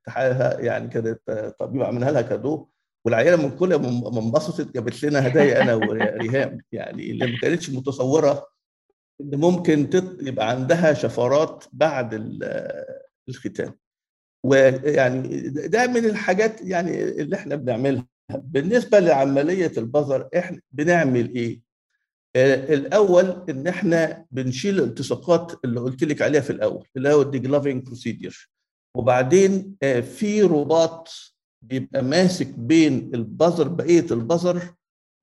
[SPEAKER 2] يعني كانت طبيبه عملها لها كادوه والعيانة من كل ما انبسطت جابت لنا هدايا أنا وريهام. يعني اللي ما كانتش متصورة إن ممكن يبقى عندها شفرات بعد ال- الختان. ويعني ده من الحاجات يعني اللي إحنا بنعملها. بالنسبة لعملية البظر إحنا بنعمل إيه؟ آه، الأول إن إحنا بنشيل الالتصاقات اللي قلت لك عليها في الأول اللي هو ال degloving procedure وبعدين آه، في رباط بيبقى ماسك بين البظر بقية البظر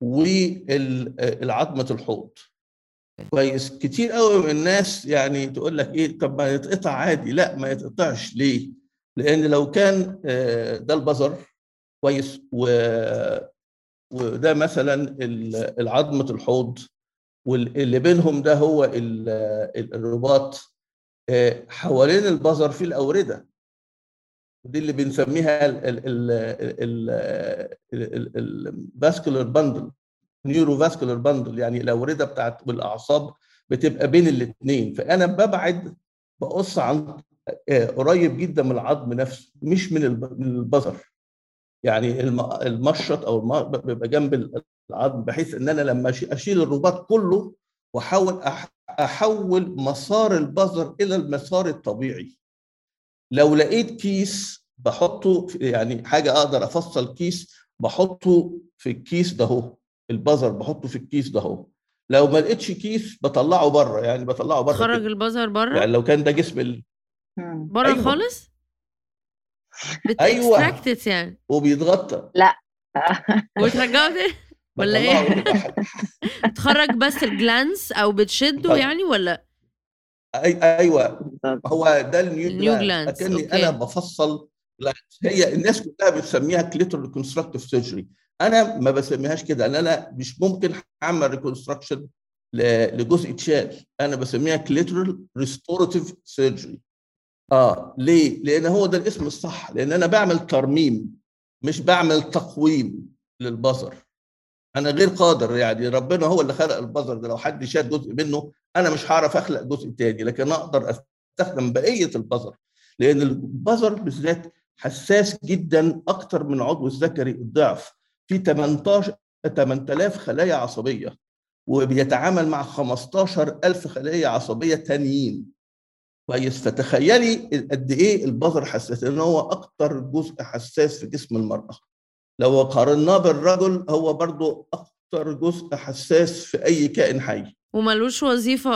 [SPEAKER 2] والعظمة الحوض. كويس. كتير قوي من الناس يعني تقول لك إيه طب ما يتقطع عادي. لا ما يتقطعش. ليه؟ لأن لو كان آه، ده البظر كويس. و وده مثلا ال- العظمة الحوض. واللي بينهم ده هو ال- ال- الرباط. آه، حوالين البظر في الأوردة. ودي اللي بنسميها ال vascular bundle neurovascular bundle يعني الأوردة بتاعت والأعصاب بتبقى بين الاثنين فأنا ببعد بقص عن آه، قريب جدا من العظم نفسه مش من الب- من البظر يعني الم- المشط أو بيبقى جنب العظم بحيث إن أنا لما أشيل الرباط كله واحاول أح- أحول مسار البظر إلى المسار الطبيعي. لو لقيت كيس بحطه في- يعني حاجة أقدر أفصل كيس بحطه في الكيس ده أهو البظر بحطه في الكيس ده أهو. لو ما لقيتش كيس بطلعه بره يعني بطلعه بره
[SPEAKER 1] خرج
[SPEAKER 2] كده.
[SPEAKER 1] البظر بره؟
[SPEAKER 2] يعني لو كان ده جسم ال...
[SPEAKER 1] بره
[SPEAKER 2] أيوة.
[SPEAKER 1] خالص.
[SPEAKER 2] بت
[SPEAKER 1] extract يعني.
[SPEAKER 2] وبيتغطى.
[SPEAKER 1] وترجعه تاني؟ ولا
[SPEAKER 2] إيه؟
[SPEAKER 1] تخرج بس ال glans أو بتشده
[SPEAKER 2] طيب.
[SPEAKER 1] يعني ولا
[SPEAKER 2] أي...
[SPEAKER 3] أيوه.
[SPEAKER 2] هو ده
[SPEAKER 1] ال
[SPEAKER 2] neo
[SPEAKER 1] glans،
[SPEAKER 2] اكني. أنا بفصل. هي الناس كلها بتسميها clitoral reconstructive surgery أنا ما بسميهاش كده لأن أنا مش ممكن أعمل reconstruction لجزء اتشال أنا بسميها clitoral restorative surgery آه ليه؟ لأن هو ده الاسم الصح لأن أنا بعمل ترميم مش بعمل تقويم للبظر أنا غير قادر يعني ربنا هو اللي خلق البظر ده لو حد شال جزء منه أنا مش هعرف أخلق جزء تاني لكن أقدر أستخدم بقية البظر لأن البظر بالذات حساس جدا أكتر من عضو الذكري الضعف في 18 8000 خلايا عصبية وبيتعامل مع 15000 خليه عصبية تانيين. كويس؟ فتخيلي قد إيه البذر حساس لأن هو أكتر جزء حساس في جسم المرأة. لو قارناه بالرجل هو برضو أكتر جزء حساس في أي كائن حي.
[SPEAKER 1] وملوش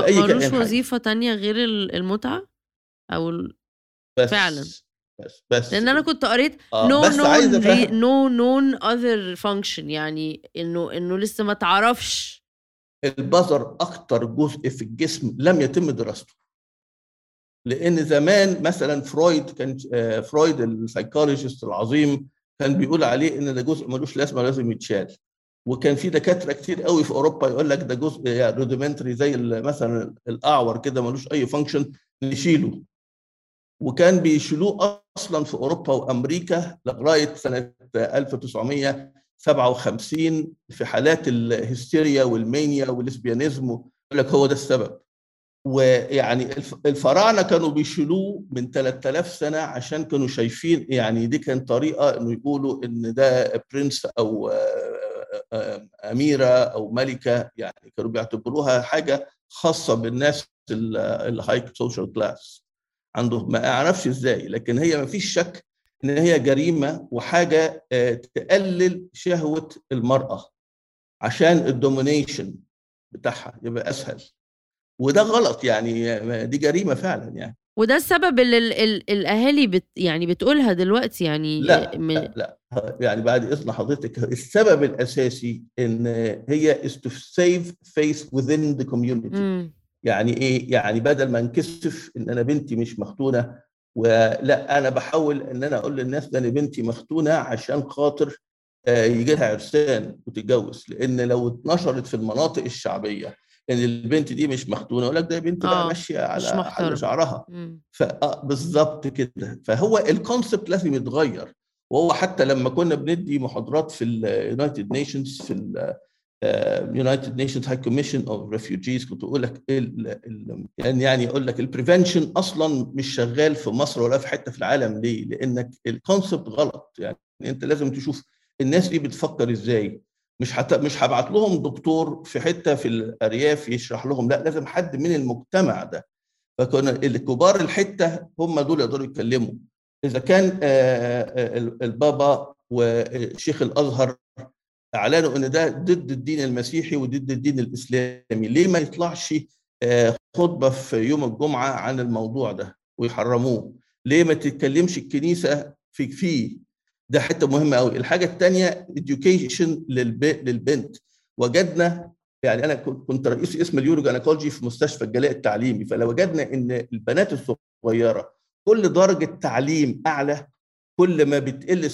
[SPEAKER 2] أي
[SPEAKER 1] ملوش. وظيفة تانية غير ال- المتعة؟ أو ال...
[SPEAKER 2] بس
[SPEAKER 1] فعلاً.
[SPEAKER 2] بس بس.
[SPEAKER 1] لأن أنا كنت قريت
[SPEAKER 2] أفهم-
[SPEAKER 1] no known other function يعني إنه إنه لسه ما تعرفش.
[SPEAKER 2] البظر أكتر جزء في الجسم لم يتم دراسته. لأن زمان مثلا فرويد كان آه، فرويد ال psychologist العظيم كان بيقول عليه إن ده جزء ملوش لازمة لازم يتشال. وكان في دكاترة كتير قوي في أوروبا يقول لك ده جزء rudimentary زي مثلا الأعور كده ملوش أي function نشيله. وكان بيشيلوه أصلا في أوروبا وأمريكا لغاية سنة 1957 في حالات الهستيريا وال mania وال lesbianism. يقول لك هو ده السبب. ويعني الف- الفراعنة كانوا بيشيلوه من 3000 سنة عشان كانوا شايفين يعني دي كانت طريقة إنه يقولوا إن ده princess أو أميرة أو ملكة يعني كانوا بيعتبروها حاجة خاصة بالناس ال high social class عنده ما أعرفش إزاي لكن هي ما فيش شك إن هي جريمة وحاجة تقلل شهوة المرأة عشان ال domination بتاعها يبقى أسهل. وده غلط يعني دي جريمة فعلا يعني.
[SPEAKER 1] وده السبب اللي ال ال الأهالي بت يعني بتقولها دلوقتي يعني
[SPEAKER 2] لا
[SPEAKER 1] م-
[SPEAKER 2] لا, لا. يعني بعد اذن حضرتك السبب الأساسي إن هي is to save face within the community.
[SPEAKER 1] مم.
[SPEAKER 2] يعني إيه؟ يعني بدل ما انكسف إن أنا بنتي مش مختونه ولا أنا بحاول إن أنا أقول للناس ده أنا بنتي مختونه عشان خاطر آه، يجي لها عرسان وتتجوز. لأن لو اتنشرت في المناطق الشعبية ان البنت دي مش مختونه يقول لك ده بنت
[SPEAKER 1] آه،
[SPEAKER 2] بقى ماشية
[SPEAKER 1] مش
[SPEAKER 2] على. على شعرها
[SPEAKER 1] مم.
[SPEAKER 2] فبالظبط كده فهو الكونسبت لازم يتغير وهو حتى لما كنا بندي محاضرات في ال United Nations في ال United Nations High Commission of Refugees كنت أقول لك يعني يعني يقول لك ال prevention أصلا مش شغال في مصر ولا في حتة في العالم ليه؟ لأنك ال concept غلط يعني أنت لازم تشوف الناس دي بتفكر إزاي مش حت... مش هبعت لهم دكتور في حتة في الأرياف يشرح لهم لا لازم حد من المجتمع ده. فكنا الكبار الحتة هم دول يقدروا يتكلموا. إذا كان آه، آه، البابا وشيخ الأزهر أعلنوا إن ده ضد الدين المسيحي وضد الدين الإسلامي ليه ما يطلعش آه، خطبة في يوم الجمعة عن الموضوع ده ويحرموه؟ ليه ما تتكلمش الكنيسة في فيه ده حتة مهمه قوي. الحاجة الثانية education للب... للبنت. وجدنا يعني أنا كنت رئيس اسم اليورو جانيكولوجي في مستشفى الجلاء التعليمي. فلو وجدنا إن البنات الصغيرة كل درجة تعليم أعلى كل ما بتقل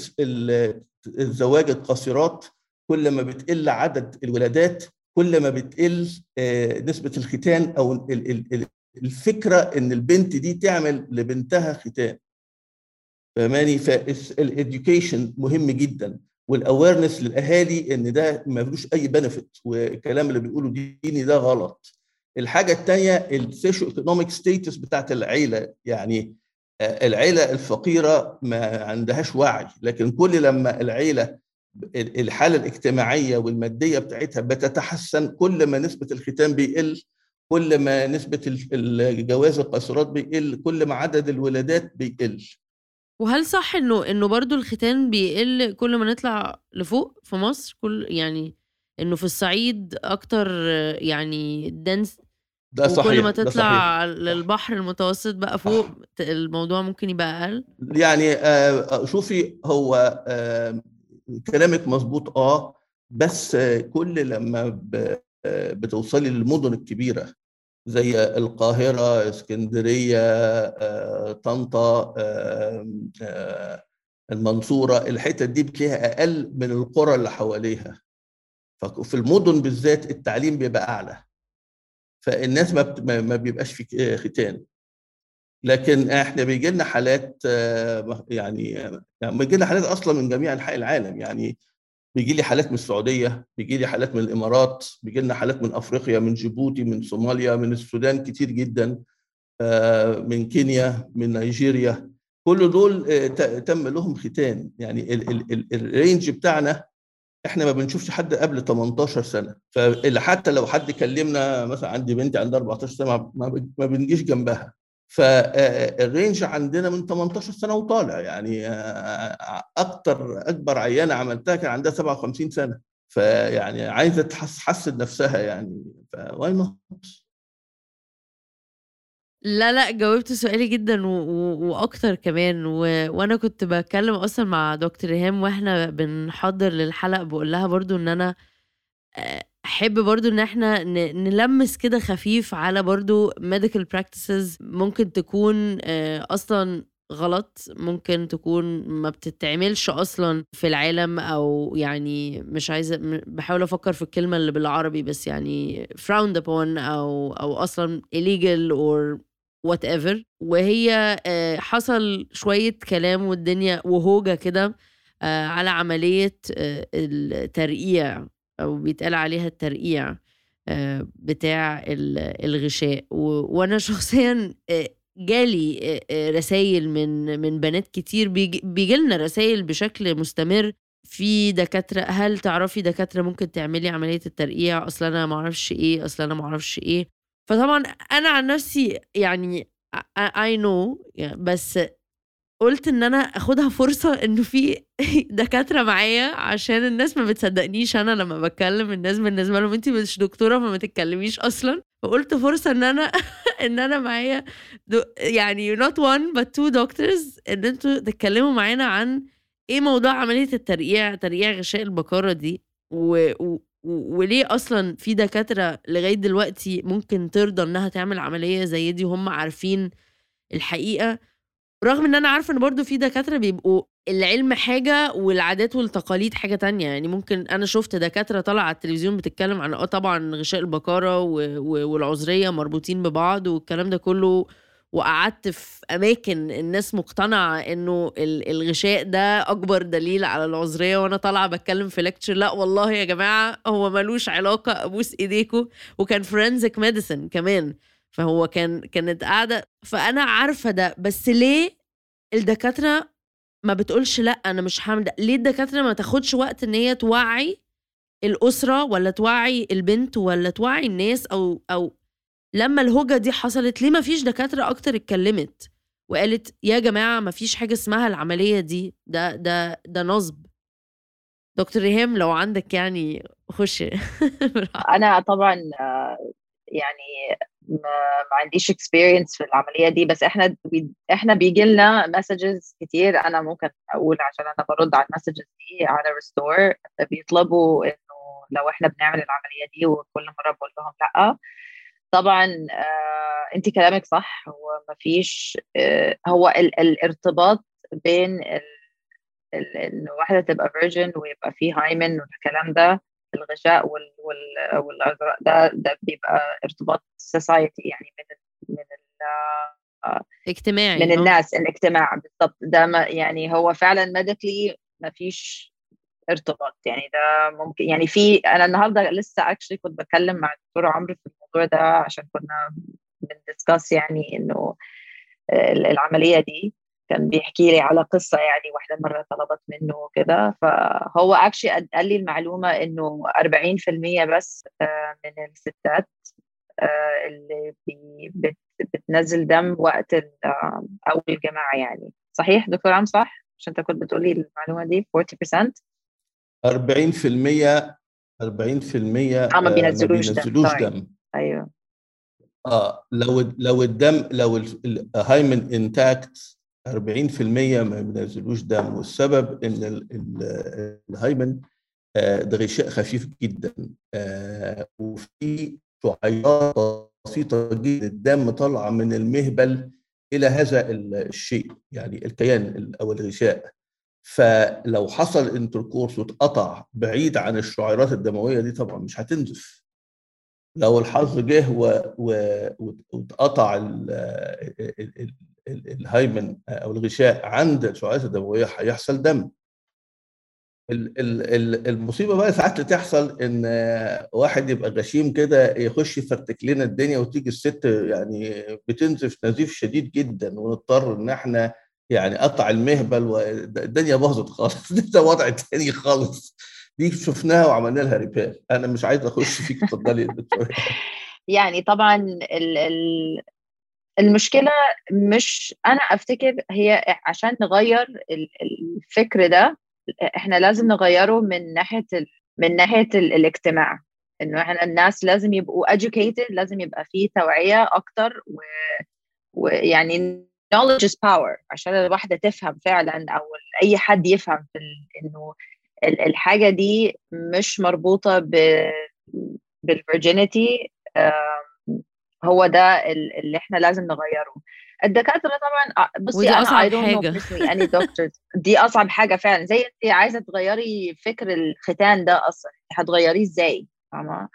[SPEAKER 2] الزواج القاصرات كل ما بتقل عدد الولادات كل ما بتقل آه، نسبة الختان أو ال- ال- ال- الفكرة إن البنت دي تعمل لبنتها ختان. فماني فال education مهم جدا وال awareness للأهالي إن ده ملوش أي benefit والكلام اللي بيقوله ديني ده غلط. الحاجة الثانية ال socioeconomic status بتاعت العيلة يعني آه، العيلة الفقيرة ما عندهاش وعي لكن كل لما العيلة الحالة الاجتماعية والمادية بتاعتها بتتحسن كل ما نسبة الختان بيقل كل ما نسبة ال- الجواز القاصرات بيقل كل ما عدد الولادات بيقل.
[SPEAKER 1] وهل صح إنه إنه برضو الختان بيقل كل ما نطلع لفوق في مصر؟ كل يعني إنه في الصعيد أكتر يعني دنس
[SPEAKER 2] ده صحيح
[SPEAKER 1] وكل ما. تطلع للبحر المتوسط بقى فوق الموضوع ممكن يبقى أقل.
[SPEAKER 2] يعني آه، شوفي هو آه، كلامك مظبوط آه بس كل لما ب- آه، بتوصلي للمدن الكبيرة زي القاهرة اسكندرية آه، طنطا آه، آه، المنصورة الحتت دي بتلاقيها أقل من القرى اللي حواليها. ففي المدن بالذات التعليم بيبقى أعلى. فالناس ما ما بيبقاش في ختان. لكن إحنا بيجي لنا حالات يعني يعني بيجي لنا حالات أصلا من جميع أنحاء العالم. يعني بيجي لي حالات من السعودية بيجي لي حالات من الإمارات بيجي لنا حالات من أفريقيا من جيبوتي من صوماليا من السودان كتير جدا آه، من كينيا من نيجيريا. كل دول آه، تم لهم ختان. يعني ال range بتاعنا إحنا ما بنشوفش حد قبل 18 سنة. فحتى لو حد كلمنا مثلا عندي بنتي عندها 14 سنة ما بنجيش جنبها. فال range عندنا من 18 سنة وطالع. يعني أكتر أكبر عيانة عملتها كان عندها 57 سنة. فيعني عايزة تحسن نفسها يعني. ف why not.
[SPEAKER 1] لا لا جاوبت سؤالي جدا. وأكتر كمان. و... وأنا كنت بتكلم أصلا مع دكتور ريهام وإحنا بنحضر للحلقة بقول لها برضو إن أنا أحب برضو إن إحنا نلمس كده خفيف على برضو medical practices ممكن تكون أصلا غلط ممكن تكون ما بتتعملش أصلا في العالم أو يعني مش عايزة بحاول أفكر في الكلمة اللي بالعربي بس يعني frowned upon أو أو أصلا illegal or whatever. وهي حصل شوية كلام والدنيا وهوجة كده على عملية الترقيع. أو بيتقال عليها الترقيع بتاع الغشاء. وأنا شخصيا جالي رسائل من من بنات كتير بيجي لنا رسائل بشكل مستمر. في دكاترة هل تعرفي دكاترة ممكن تعملي عملية الترقيع؟ أصل أنا ما أعرفش إيه أصل أنا ما أعرفش إيه. فطبعا أنا عن نفسي يعني اي نو بس قلت إن أنا آخدها فرصة انه في دكاترة معايا عشان الناس ما بتصدقنيش أنا لما بتكلم الناس بالنسبة لهم. انت مش دكتورة فما تتكلميش أصلا. فقلت فرصة إن أنا إن أنا معايا يعني not one but two doctors إن أنتوا تتكلموا معانا عن إيه موضوع عملية الترقيع ترقيع غشاء البكاره دي. و, و وليه أصلا في دكاترة لغاية دلوقتي ممكن ترضى إنها تعمل عملية زي دي وهم عارفين الحقيقة؟ رغم إن أنا عارفة إن برضو في دكاترة بيبقوا العلم حاجة والعادات والتقاليد حاجة تانية. يعني ممكن أنا شفت دكاترة طالعة على التلفزيون بتتكلم عن آه طبعا غشاء البكاره والعذرية مربوطين ببعض والكلام ده كله وقعدت في أماكن الناس مقتنعة إنه الغشاء ده أكبر دليل على العذرية وأنا طالعة بتكلم في lecture لأ والله يا جماعة هو ملوش علاقة أبوس ايديكم وكان forensic medicine كمان. فهو كان كانت قاعدة فأنا عارفة ده بس ليه الدكاترة ما بتقولش لأ أنا مش هعمل ده؟ ليه الدكاترة ما تاخدش وقت إن هي توعي الأسرة ولا توعي البنت ولا توعي الناس أو أو لما الهوجة دي حصلت ليه ما فيش دكاترة أكتر اتكلمت وقالت يا جماعة ما فيش حاجة اسمها العملية دي ده ده ده نصب؟ دكتور ريهام لو عندك يعني خش
[SPEAKER 3] أنا طبعا يعني ما, عنديش experience في العملية دي بس إحنا إحنا بيجي لنا messages كتير. أنا ممكن أقول عشان أنا برد على ال messages دي على restore بيطلبوا إنه لو إحنا بنعمل العملية دي وكل مرة بقول لهم لأ. طبعا آه انت كلامك صح. هو ما فيش آه هو ال الارتباط بين ان واحدة تبقى virgin ويبقى في hymen والكلام ده الغشاء وال وال والعذرية ده ده بيبقى ارتباط society يعني من من
[SPEAKER 1] اجتماعي
[SPEAKER 3] من الناس الاجتماع بالضبط. ده ما يعني هو فعلا medically ما فيش ارتباط. يعني ده ممكن يعني في أنا النهارده لسه actually كنت بتكلم مع الدكتور عمرو في الموضوع ده عشان كنا بن discuss يعني إنه العملية دي. كان بيحكي لي على قصة يعني واحدة مرة طلبت منه وكده. فهو actually قال لي المعلومة إنه 40% بس آه، من الستات آه، اللي بتنزل دم وقت أول الجماع يعني. صحيح دكتور عمرو صح؟ عشان أنت كنت بتقولي المعلومة دي 40%
[SPEAKER 2] 40% 40%
[SPEAKER 3] آه ما بينزلوش,
[SPEAKER 2] ما بينزلوش
[SPEAKER 3] دم, دم. أيوه.
[SPEAKER 2] آه لو لو الدم لو الهايمن انتاكت 40% ما بينزلوش دم والسبب إن الهايمن آه، ده غشاء خفيف جدا آه، وفي شعيرات بسيطة جدا الدم طالعة من المهبل إلى هذا الشيء يعني الكيان أو الغشاء فلو حصل انتركورس واتقطع بعيد عن الشعيرات الدموية دي طبعا مش هتنزف. لو الحظ جه واتقطع الهايمن أو الغشاء عند الشعيرات الدموية هيحصل دم. المصيبة بقى ساعات تحصل إن واحد يبقى غشيم كده يخش يفرتك لنا الدنيا وتيجي الست يعني بتنزف نزيف شديد جدا ونضطر إن إحنا يعني قطع المهبل والدنيا باظت خالص. ده وضع تاني خالص. دي شفناها وعملنا لها ريبير. أنا مش عايز أخش فيك اتفضلي دكتور.
[SPEAKER 3] يعني طبعا ال ال المشكلة مش أنا أفتكر هي عشان نغير الفكر ده إحنا لازم نغيره من ناحية من ناحية الاجتماع. إنه إحنا الناس لازم يبقوا educated لازم يبقى في توعية أكتر ويعني knowledge is power. عشان الواحدة تفهم فعلا أو أي حد يفهم في إنه الحاجة دي مش مربوطة ب بالفيرجينيتي هو ده اللي إحنا لازم نغيره. الدكاترة طبعا آه، بصي
[SPEAKER 1] ودي أصعب حاجة.
[SPEAKER 3] يعني دكتورز دي أصعب حاجة فعلا. زي انت عايزة تغيري فكر الختان ده أصلا هتغيريه إزاي؟ فاهمة؟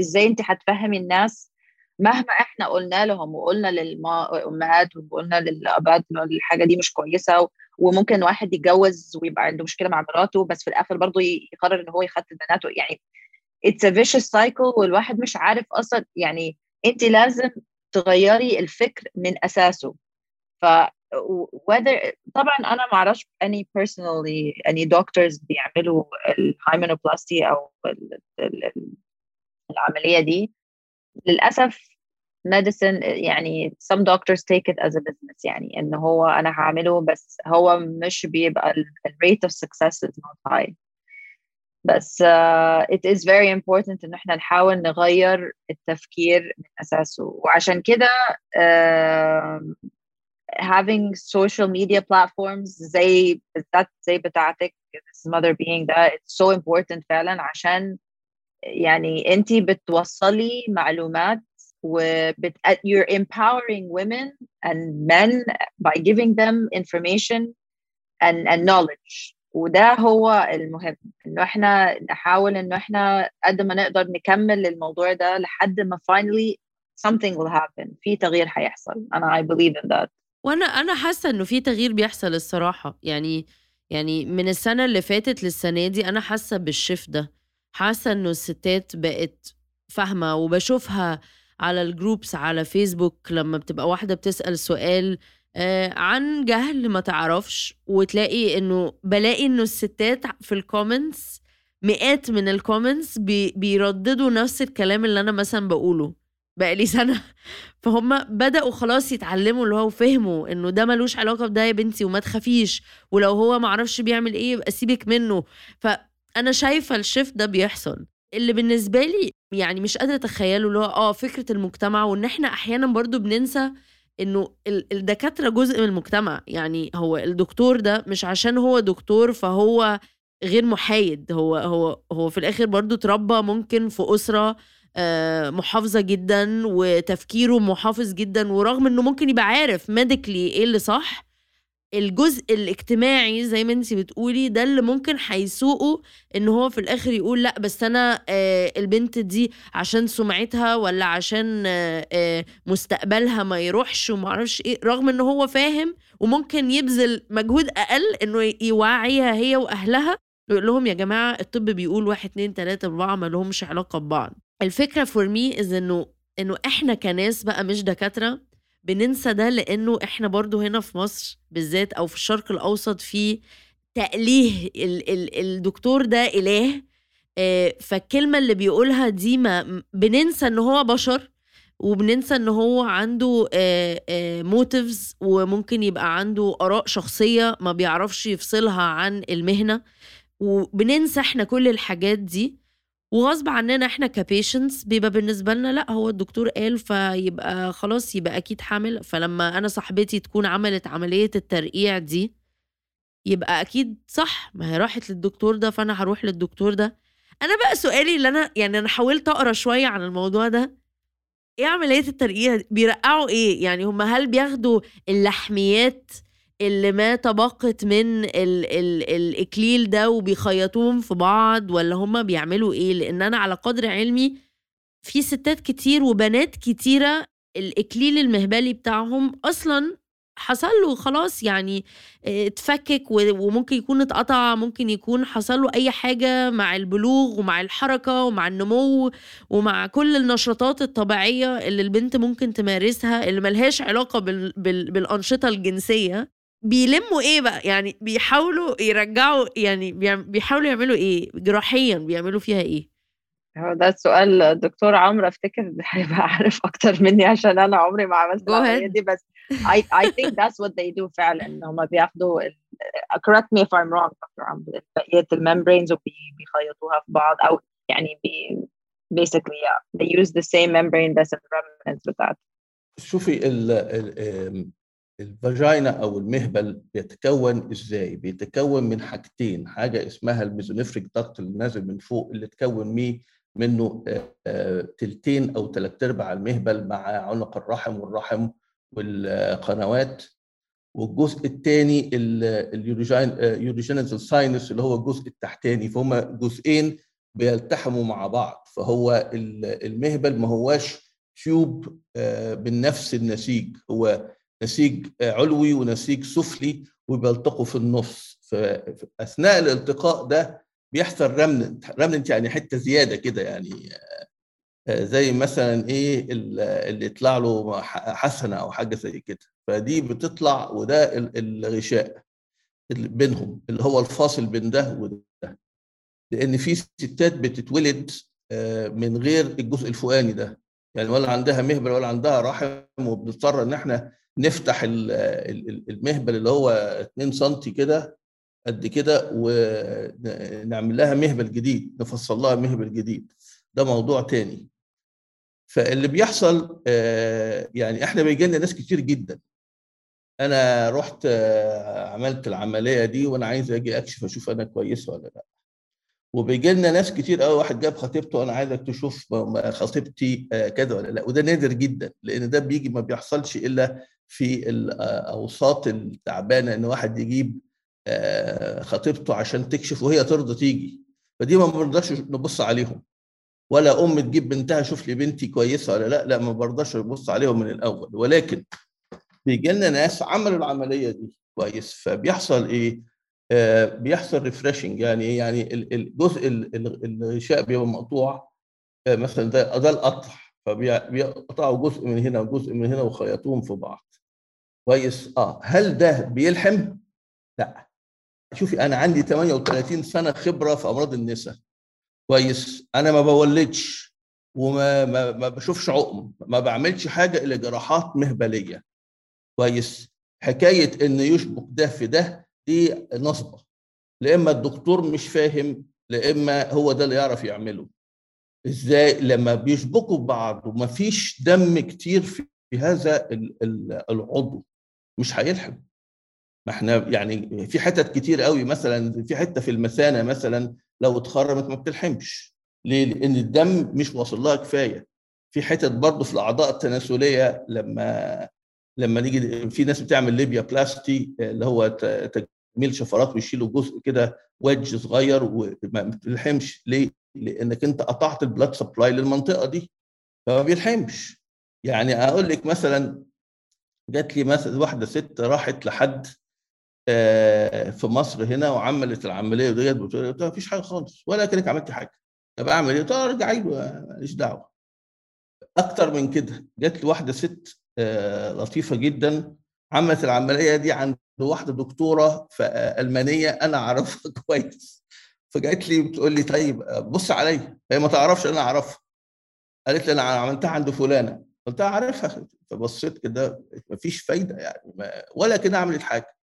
[SPEAKER 3] إزاي انت هتفهمي الناس؟ مهما إحنا قلنا لهم وقلنا للأمهات وقلنا للأبات إنه الحاجة دي مش كويسة وممكن واحد يتجوز ويبقى عنده مشكلة مع مراته بس في الآخر برضه يقرر إن هو يختن بناته. يعني اتس ا vicious cycle والواحد مش عارف أصلا يعني انت لازم تغيري الفكر من أساسه. ف whether طبعا أنا ما أعرفش any personally any doctors بيعملوا الهايمنوبلاستي أو العملية دي. للأسف medicine يعني some doctors take it as a business يعني إن هو أنا هعمله بس هو مش بيبقى ال rate of success not high. بس uh, it is very important ان إحنا نحاول نغير التفكير من اساسه وعشان كده uh, having social media platforms زي بالذات زي بتاعتك this mother being ده it's so important فعلا عشان يعني انت بتوصلي معلومات وبت you're empowering women and men by giving them information and, and knowledge وده هو المهم إنه إحنا نحاول إنه إحنا قد ما نقدر نكمل الموضوع ده لحد ما finally something will happen في تغيير هيحصل. أنا I believe in that.
[SPEAKER 1] وأنا أنا حاسة إنه في تغيير بيحصل الصراحة. يعني يعني من السنة اللي فاتت للسنة دي أنا حاسة بال shift ده. حاسة إنه الستات بقت فاهمة وبشوفها على ال groups على فيسبوك لما بتبقى واحدة بتسأل سؤال عن جهل ما تعرفش وتلاقي إنه بلاقي إنه الستات في ال comments مئات من ال comments بي بيرددوا نفس الكلام اللي أنا مثلا بقوله. بقالي سنة. فهم بدأوا خلاص يتعلموا اللي هو فهموا إنه ده ملوش علاقة بده يا بنتي وما تخافيش. ولو هو ما عرفش بيعمل إيه يبقى سيبك منه. فانا شايفة ال shift ده بيحصل. اللي بالنسبة لي يعني مش قادرة أتخيله اللي هو آه فكرة المجتمع وإن إحنا أحيانا برضو بننسى إنه الدكاترة جزء من المجتمع. يعني هو الدكتور ده مش عشان هو دكتور فهو غير محايد. هو هو هو في الآخر برضو اتربى ممكن في أسرة آه، محافظة جدا وتفكيره محافظ جدا ورغم إنه ممكن يبقى عارف medically إيه اللي صح الجزء الاجتماعي زي ما انت بتقولي ده اللي ممكن هيسوقه إن هو في الآخر يقول لأ بس أنا آه البنت دي عشان سمعتها ولا عشان آه آه مستقبلها ما يروحش وما أعرفش إيه رغم إن هو فاهم وممكن يبذل مجهود أقل إنه يوعيها هي وأهلها ويقول لهم يا جماعة الطب بيقول واحد اتنين تلاتة أربعة ما لهمش علاقة ببعض. الفكرة for me is إنه إنه إحنا كناس بقى مش دكاترة بننسى ده لأنه إحنا برضو هنا في مصر بالذات أو في الشرق الأوسط في تأليه ال ال الدكتور ده إله آه، فالكلمة اللي بيقولها دي ما بننسى إن هو بشر وبننسى إن هو عنده motives آه، آه، وممكن يبقى عنده آراء شخصية ما بيعرفش يفصلها عن المهنة. وبننسى إحنا كل الحاجات دي. وغصب عننا إحنا ك patients بيبقى بالنسبة لنا لا هو الدكتور قال فيبقى خلاص يبقى أكيد حاصل فلما أنا صاحبتي تكون عملت عملية الترقيع دي يبقى أكيد صح ما هي راحت للدكتور ده فأنا هروح للدكتور ده. أنا بقى سؤالي اللي أنا يعني أنا حاولت أقرأ شوية عن الموضوع ده إيه عملية الترقيع بيرقعوا إيه؟ يعني هم هل بياخدوا اللحميات اللي ما تبقت من ال ال الإكليل ده وبيخيطوهم في بعض ولا هما بيعملوا إيه؟ لأن أنا على قدر علمي في ستات كتير وبنات كتيرة الإكليل المهبلي بتاعهم أصلا حصل له خلاص يعني اتفكك وممكن يكون اتقطع ممكن يكون حصل له أي حاجة مع البلوغ ومع الحركة ومع النمو ومع كل النشاطات الطبيعية اللي البنت ممكن تمارسها اللي ملهاش علاقة بال... بال... بالأنشطة الجنسية. بيلموا إيه بقى؟ يعني بيحاولوا يرجعوا يعني بيحاولوا يعملوا إيه؟ جراحيا بيعملوا فيها إيه؟
[SPEAKER 3] هو ده السؤال الدكتور عمرو أفتكر هيبقى عارف أكتر مني عشان أنا عمري ما عملت العملية دي بس I, I think that's what they do فعلا إن هم بياخدوا correct me if I'm wrong دكتور عمرو بقية ال membranes وبيخيطوها في بعض أو يعني بي basically yeah they use the same membrane بس ال remnants بتاعته
[SPEAKER 2] شوفي ال ال الفاجينا أو المهبل بيتكون إزاي؟ بيتكون من حاجتين، حاجة اسمها الميزونيفريك داكت اللي نازل من فوق اللي تكون ميه منه تلتين أو ثلاث أرباع المهبل مع عنق الرحم والرحم والقنوات. والجزء الثاني ال urogenital sinus اللي هو الجزء التحتاني فهم جزئين بيلتحموا مع بعض. فهو المهبل ما هواش tube بالنفس النسيج. هو نسيج علوي ونسيج سفلي وبيلتقوا في النص. فاثناء الالتقاء ده بيحصل رمنت رمنت يعني حتة زيادة كده يعني زي مثلا إيه اللي يطلع له حسنة أو حاجة زي كده. فدي بتطلع وده الغشاء بينهم اللي هو الفاصل بين ده وده. لأن في ستات بتتولد من غير الجزء الفوقاني ده. يعني ولا عندها مهبل ولا عندها رحم وبنضطر إن إحنا نفتح المهبل اللي هو 2 سم كده قد كده ونعمل لها مهبل جديد نفصل لها مهبل جديد. ده موضوع تاني. فاللي بيحصل يعني إحنا بيجي لنا ناس كتير جدا. أنا رحت عملت العملية دي وأنا عايز أجي أكشف أشوف أنا كويس ولا لأ. وبيجي لنا ناس كتير قوي واحد جاب خطيبته أنا عايزك تشوف خطيبتي كذا ولا لأ. وده نادر جدا لأن ده بيجي ما بيحصلش إلا في الاوساط التعبانة إن واحد يجيب خطيبته عشان تكشف وهي ترضى تيجي. فدي ما بنرضاش نبص عليهم. ولا أم تجيب بنتها شوف لي بنتي كويسة ولا لأ لا ما برضاش نبص عليهم من الأول. ولكن بيجي لنا ناس عملوا العملية دي كويس. فبيحصل إيه؟ آه بيحصل ريفريشنج يعني إيه؟ يعني الجزء الغشاء بيبقى مقطوع آه مثلا ده ده القطع فبيقطعوا جزء من هنا وجزء من هنا وخيطوهم في بعض. كويس؟ آه. هل ده بيلحم؟ لا. شوفي أنا عندي 38 سنة خبرة في أمراض النساء كويس. أنا ما بولدش وما ما, ما بشوفش عقم. ما بعملش حاجة إلا جراحات مهبلية. كويس. حكاية إن يشبك ده في ده دي نصبة. لا إما الدكتور مش فاهم لا إما هو ده اللي يعرف يعمله. إزاي؟ لما بيشبكوا ببعض وما فيش دم كتير في هذا العضو. مش هيلحم ما إحنا يعني في حتت كتير قوي مثلا في حتة في المثانة مثلا لو اتخرمت ما بتلحمش. ليه؟ لأن الدم مش واصل لها كفاية. في حتت برضه في الأعضاء التناسلية لما لما نيجي في ناس بتعمل ليبيا بلاستي اللي هو تجميل شفرات ويشيلوا جزء كده wedge صغير وما بتلحمش. ليه؟ لأنك أنت قطعت ال blood supply للمنطقة دي. فما بيلحمش. يعني أقول لك مثلا جات لي مثلا واحدة ست راحت لحد في مصر هنا وعملت العملية ديت بتقول لها مفيش حاجة خالص ولا كأنك عملت حاجة. طب أعمل إيه؟ طب ارجعي له ماليش دعوة. أكتر من كده جات لي واحدة ست لطيفة جدا عملت العملية دي عند واحدة دكتورة في ألمانية أنا أعرفها كويس. فجات لي بتقول لي طيب بص عليا هي ما تعرفش أنا أعرفها. قالت لي أنا عملتها عند فلانة. قلت لها عارفها فبصيت كده مفيش فايدة يعني ما ولا كده عملت حاجة.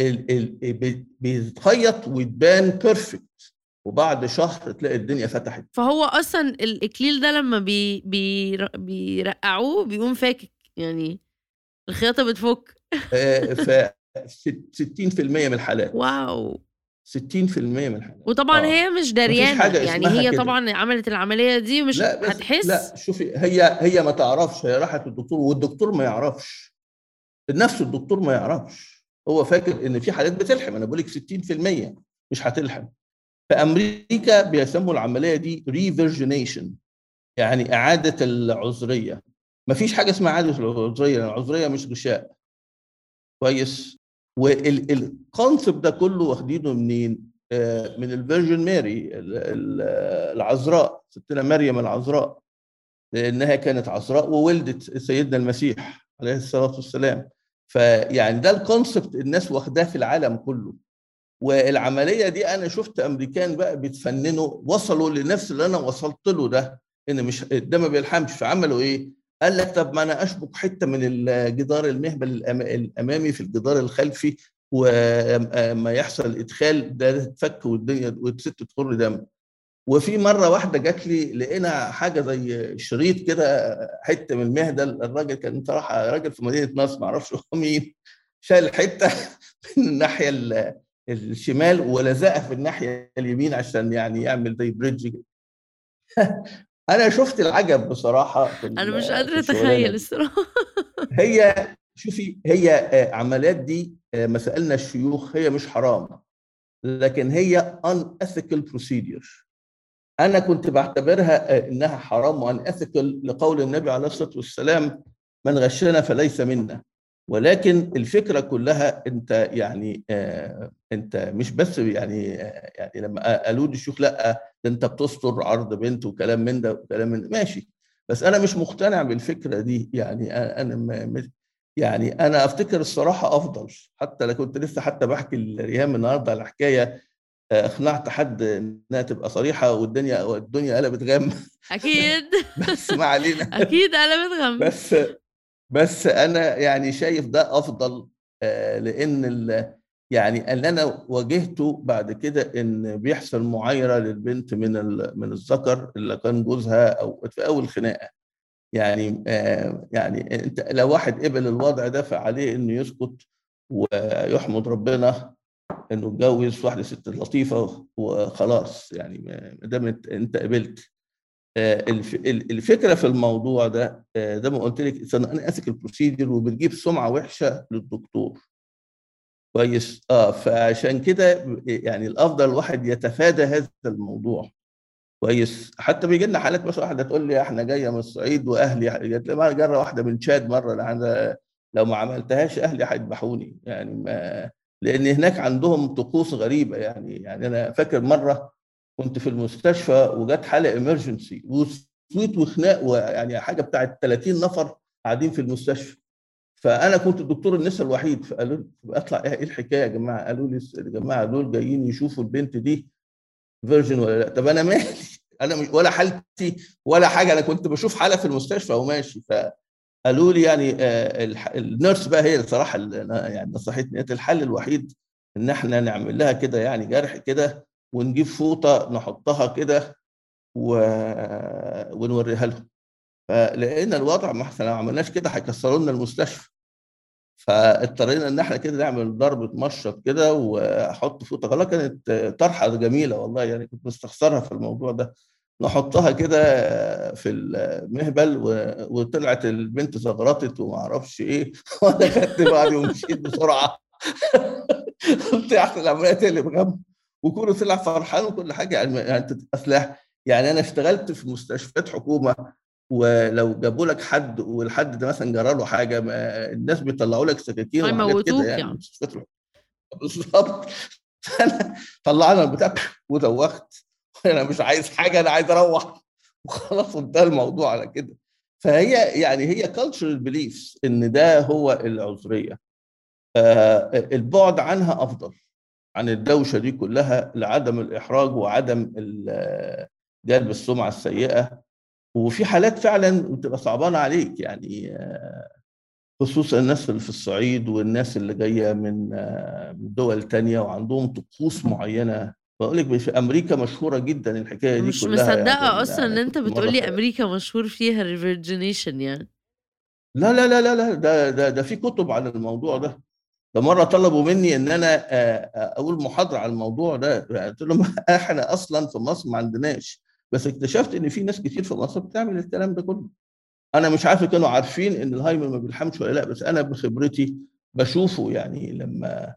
[SPEAKER 2] ال ال بيتخيط ويتبان perfect وبعد شهر تلاقي الدنيا فتحت.
[SPEAKER 1] فهو أصلا الإكليل ده لما بي بي بيرقعوه بيقوم فاكك يعني الخياطة بتفك.
[SPEAKER 2] ف 60% من الحالات.
[SPEAKER 1] wow.
[SPEAKER 2] 60% من الحالات
[SPEAKER 1] وطبعا آه. هي مش دريانه يعني هي كده. طبعا عملت العملية دي ومش
[SPEAKER 2] لا
[SPEAKER 1] هتحس.
[SPEAKER 2] لا شوفي هي هي ما تعرفش. هي راحت للدكتور والدكتور ما يعرفش. نفس الدكتور ما يعرفش. هو فاكر إن في حالات بتلحم. أنا بقول لك 60% مش هتلحم. في أمريكا بيسموا العملية دي revirgination يعني إعادة العذرية. ما فيش حاجة اسمها إعادة العذرية. العذرية مش غشاء. كويس؟ وال concept ده كله واخدينه منين؟ آه، من ال Virgin Mary العذراء ستنا مريم العذراء لأنها كانت عذراء وولدت سيدنا المسيح عليه الصلاة والسلام فيعني ده ال concept الناس واخداه في العالم كله والعملية دي أنا شفت أمريكان بقى بيتفننوا وصلوا لنفس اللي أنا وصلت له ده إن مش ده ما بيلحمش فعملوا إيه؟ قال لك طب ما أنا أشبك حتة من الجدار المهبل الأمامي في الجدار الخلفي وما يحصل ادخال ده تفك والدنيا والست تخر دم. وفي مرة واحدة جات لي لقينا حاجة زي شريط كده حتة من المهده الراجل كان صراحة راجل في مدينة نصر ما أعرفش هو مين شال حتة من الناحية الشمال ولزقها في الناحية اليمين عشان يعني يعمل زي بريدج أنا شفت العجب بصراحة
[SPEAKER 1] أنا مش قادرة أتخيل الصراحة.
[SPEAKER 2] هي شوفي هي آه، عمليات دي آه، ما سألنا الشيوخ هي مش حرام لكن هي unethical procedure أنا كنت بعتبرها آه، إنها حرام وان اثيكال لقول النبي عليه الصلاة والسلام من غشنا فليس منا. ولكن الفكرة كلها أنت يعني أنت مش بس يعني يعني لما قالوا لي الشيوخ لأ ده انت بتستر عرض بنت وكلام من ده وكلام من ده. ماشي. بس أنا مش مقتنع بالفكرة دي. يعني أنا يعني أنا أفتكر الصراحة أفضل. حتى لو كنت لسه حتى بحكي لريهام النهارده على حكايه اقنعت حد إنها تبقى صريحة والدنيا والدنيا قلبت غم.
[SPEAKER 1] أكيد.
[SPEAKER 2] بس ما علينا.
[SPEAKER 1] أكيد قلبت غم.
[SPEAKER 2] بس بس أنا يعني شايف ده أفضل لأن يعني اللي أنا واجهته بعد كده إن بيحصل معايرة للبنت من من الذكر اللي كان جوزها أو في أول خناقة. يعني آه، يعني أنت لو واحد قبل الوضع ده فعليه إنه يسكت ويحمد ربنا إنه اتجوز واحدة ست لطيفة وخلاص يعني ما دام أنت قبلت. آه، الفكرة في الموضوع ده آه، زي ما قلت لك أنا اثق البروسيدر وبتجيب سمعة وحشة للدكتور. كويس. آه فعشان كده يعني الأفضل الواحد يتفادى هذا الموضوع. كويس. حتى بيجي لنا حالات مثلا واحدة تقول لي إحنا جاية من الصعيد وأهلي جات لي جرة واحدة من تشاد مرة لو ما عملتهاش أهلي هيذبحوني. يعني ما لأن هناك عندهم طقوس غريبة يعني. يعني أنا فاكر مرة كنت في المستشفى وجت حالة امرجنسي وصويت وخناق ويعني حاجة بتاعت 30 نفر قاعدين في المستشفى. فأنا كنت الدكتور النساء الوحيد فقالوا أطلع إيه الحكاية يا جماعة؟ قالوا لي يا جماعة دول جايين يشوفوا البنت دي virgin ولا لأ؟ طب أنا مالي أنا مش ولا حالتي ولا حاجة أنا كنت بشوف حالة في المستشفى وماشي. ف قالوا لي يعني آه، ال nurse بقى هي الصراحه يعني نصحتني الحل الوحيد إن إحنا نعمل لها كده يعني جرح كده ونجيب فوطة نحطها كده و... ونوريها لهم. فلقينا الوضع ما إحنا لو عملناش كده هيكسروا لنا المستشفى. فاضطرينا إن إحنا كده نعمل ضربة مشط كده وأحط فوطه والله كانت طرحة جميلة والله يعني كنت مستخسرها في الموضوع ده. نحطها كده في المهبل وطلعت البنت زغرطت وما أعرفش إيه. وأنا خدت بعضي ومشيت بسرعة. قلت احسن العمليات اللي بغم وكله طلع فرحان وكل حاجة. يعني أنت اصل يعني أنا اشتغلت في مستشفيات حكومة. ولو جابوا لك حد والحد ده مثلا جرى له حاجة الناس بيطلعوا لك سكاكين
[SPEAKER 1] وحاجات كده يعني, يعني.
[SPEAKER 2] بالظبط. طلعنا البتاع ودوخت. أنا مش عايز حاجة أنا عايز أروح. وخلاص انتهى الموضوع على كده. فهي يعني هي cultural beliefs إن ده هو العذرية آه البعد عنها أفضل. عن الدوشة دي كلها لعدم الإحراج وعدم جلب السمعة السيئة. وفي حالات فعلا بتبقى صعبانة عليك يعني آه خصوصا الناس اللي في الصعيد والناس اللي جاية من آه دول تانية وعندهم طقوس معينة. بقول لك في أمريكا مشهورة جدا الحكاية دي
[SPEAKER 1] مش
[SPEAKER 2] كلها
[SPEAKER 1] مصدقة يعني أصلا إن أنت بتقول لي أمريكا مشهور فيها الريفرجينيشن يعني.
[SPEAKER 2] لا لا لا لا لا ده ده ده في كتب عن الموضوع ده. ده مرة طلبوا مني إن أنا أقول محاضرة على الموضوع ده. قلت لهم إحنا أصلا في مصر ما عندناش بس اكتشفت إن في ناس كتير في مصر بتعمل الكلام ده كله. أنا مش عارف كانوا عارفين إن الهايمر ما بيلحمش ولا لأ بس أنا بخبرتي بشوفه يعني لما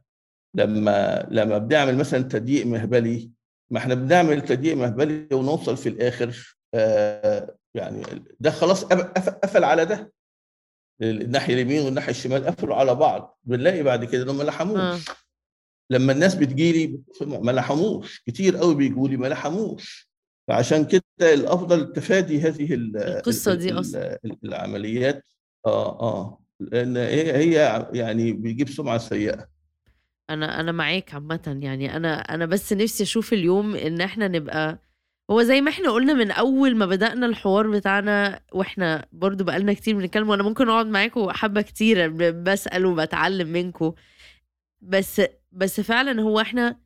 [SPEAKER 2] لما لما بنعمل مثلا تضييق مهبلي ما إحنا بنعمل تضييق مهبلي ونوصل في الآخر آه يعني ده خلاص قفل على ده. الناحية اليمين والناحية الشمال قفلوا على بعض. بنلاقي بعد كده انهم ما لحموش.
[SPEAKER 1] آه.
[SPEAKER 2] لما الناس بتجيلي ما لحموش. كتير قوي بيجوا لي ما لحموش. فعشان كده الأفضل تفادي هذه ال-
[SPEAKER 1] القصة
[SPEAKER 2] ال-
[SPEAKER 1] دي.
[SPEAKER 2] ال- العمليات. آه آه. لأن هي هي يعني بيجيب سمعة سيئة.
[SPEAKER 1] أنا أنا معاك عامه. يعني أنا أنا بس نفسي أشوف اليوم إن إحنا نبقى هو زي ما إحنا قلنا من أول ما بدأنا الحوار بتاعنا وإحنا برضو بقالنا كتير بنتكلم وأنا ممكن أقعد معاكم حبة كتير ب- بسأل وبتعلم منكم. بس بس فعلا هو إحنا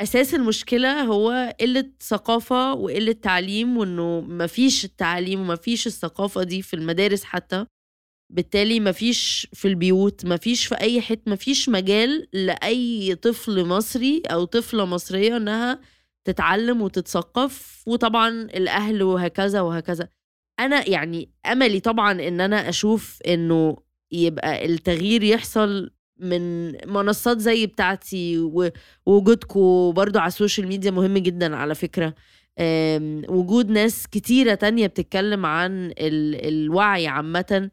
[SPEAKER 1] أساس المشكلة هو قلة ثقافة وقلة تعليم وإنه مفيش التعليم ومفيش الثقافة دي في المدارس حتى. بالتالي مفيش في البيوت مفيش في أي حتة مفيش مجال لأي طفل مصري أو طفلة مصرية إنها تتعلم وتتثقف وطبعا الأهل وهكذا وهكذا. أنا يعني أملي طبعا إن أنا أشوف إنه يبقى التغيير يحصل من منصات زي بتاعتي ووجودكم برضو على السوشيال ميديا مهم جدا على فكرة. وجود ناس كتيرة تانية بتتكلم عن ال- الوعي عامة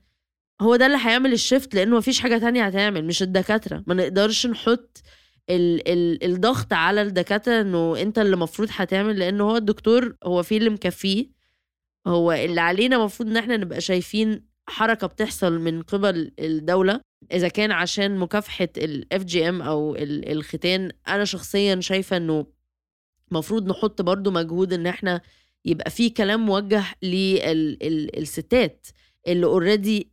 [SPEAKER 1] هو ده اللي هيعمل الشفت لأنه مفيش حاجة تانية هتعمل مش الدكاترة. ما نقدرش نحط ال ال الضغط على الدكاترة إنه أنت اللي المفروض هتعمل لأنه هو الدكتور هو في اللي مكفيه. هو اللي علينا المفروض إن إحنا نبقى شايفين حركة بتحصل من قبل الدولة. إذا كان عشان مكافحة ال FGM أو ال- الختان أنا شخصيا شايفة إنه المفروض نحط برضو مجهود إن إحنا يبقى في كلام موجه للستات اللي already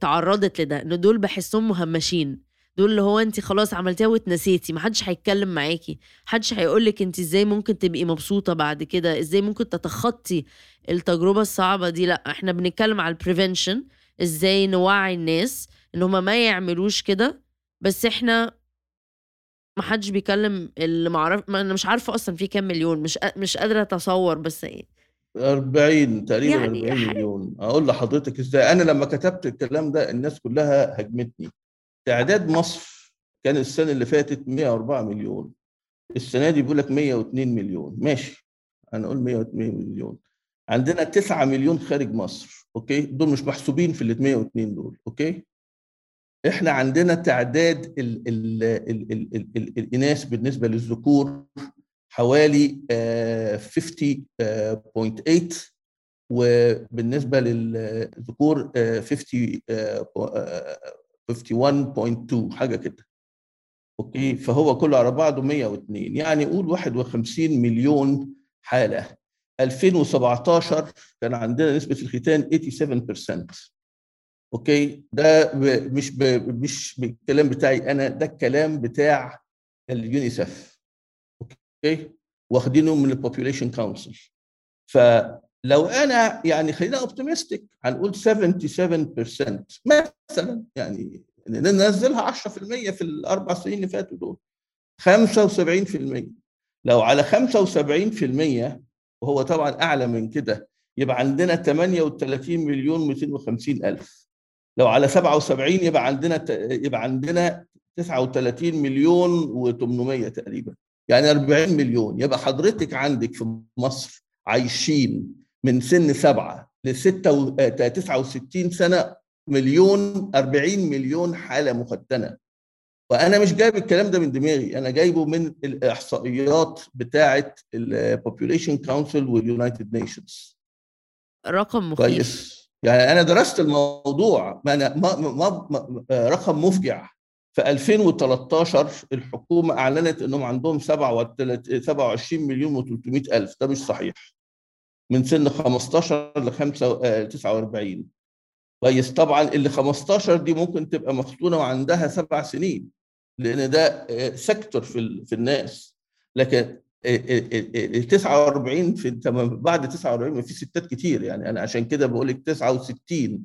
[SPEAKER 1] تعرضت لده إن دول بحسهم مهمشين. دول اللي هو انت خلاص عملتيها واتنسيتي محدش هيتكلم معاكي محدش هيقولك انت إزاي ممكن تبقي مبسوطة بعد كده إزاي ممكن تتخطي التجربة الصعبة دي. لأ إحنا بنتكلم على البريفنشن إزاي نوعي الناس. ان هما ما يعملوش كده بس إحنا ما حدش بيكلم اللي معرف ما أنا مش عارفة أصلا في كام مليون مش قا- مش قادرة أتصور بس إيه.
[SPEAKER 2] 40 تقريبا
[SPEAKER 1] يعني
[SPEAKER 2] 40
[SPEAKER 1] حاجة-
[SPEAKER 2] مليون. أقول لحضرتك إزاي؟ أنا لما كتبت الكلام ده الناس كلها هجمتني تعداد مصر كان السنة اللي فاتت 104 مليون. السنة دي بيقول لك 102 مليون. ماشي. هنقول 102 مليون. عندنا 9 مليون خارج مصر okay؟ دول مش محسوبين في ال 102 دول okay؟ إحنا عندنا تعداد ال ال ال ال ال ال الإناث بالنسبة للذكور حوالي آه، 50.8 وبالنسبة للذكور آه، 50 آه، آه، 51.2 حاجة كده. okay؟ فهو كله على بعضه 102 يعني قول 51 مليون حالة. 2017 كان عندنا نسبة الختان 87% okay؟ ده ب- مش ب... مش بالكلام بتاعي أنا ده الكلام بتاع اليونيسف. okay؟ واخدينه من ال Population Council فلو أنا يعني خلينا optimistic هنقول 77% مثلا يعني ننزلها 10% في الأربع سنين اللي فاتوا دول. 75% لو على 75% وهو طبعا أعلى من كده يبقى عندنا 38 مليون 250 ألف. لو على 77 يبقى عندنا يبقى عندنا 39 مليون و800 تقريبا. يعني 40 مليون. يبقى حضرتك عندك في مصر عايشين من سن سبعة ل 69 سنة مليون 40 مليون حالة مختنة وأنا مش جايب الكلام ده من دماغي. أنا جايبه من الإحصائيات بتاعه ال Population Council وال United Nations
[SPEAKER 1] رقم مخيف.
[SPEAKER 2] كويس. يعني أنا درست الموضوع ما أنا ما ما ما رقم مفجع. في 2013 الحكومة أعلنت إنهم عندهم 27 مليون و300 ألف. ده مش صحيح. من سن 15 ل 49 كويس طبعا اللي 15 دي ممكن تبقى مختونه وعندها سبع سنين لأن ده سيكتور في في الناس. لكن ال 49 في بعد 49 في ستات كتير يعني. أنا عشان كده بقول لك 69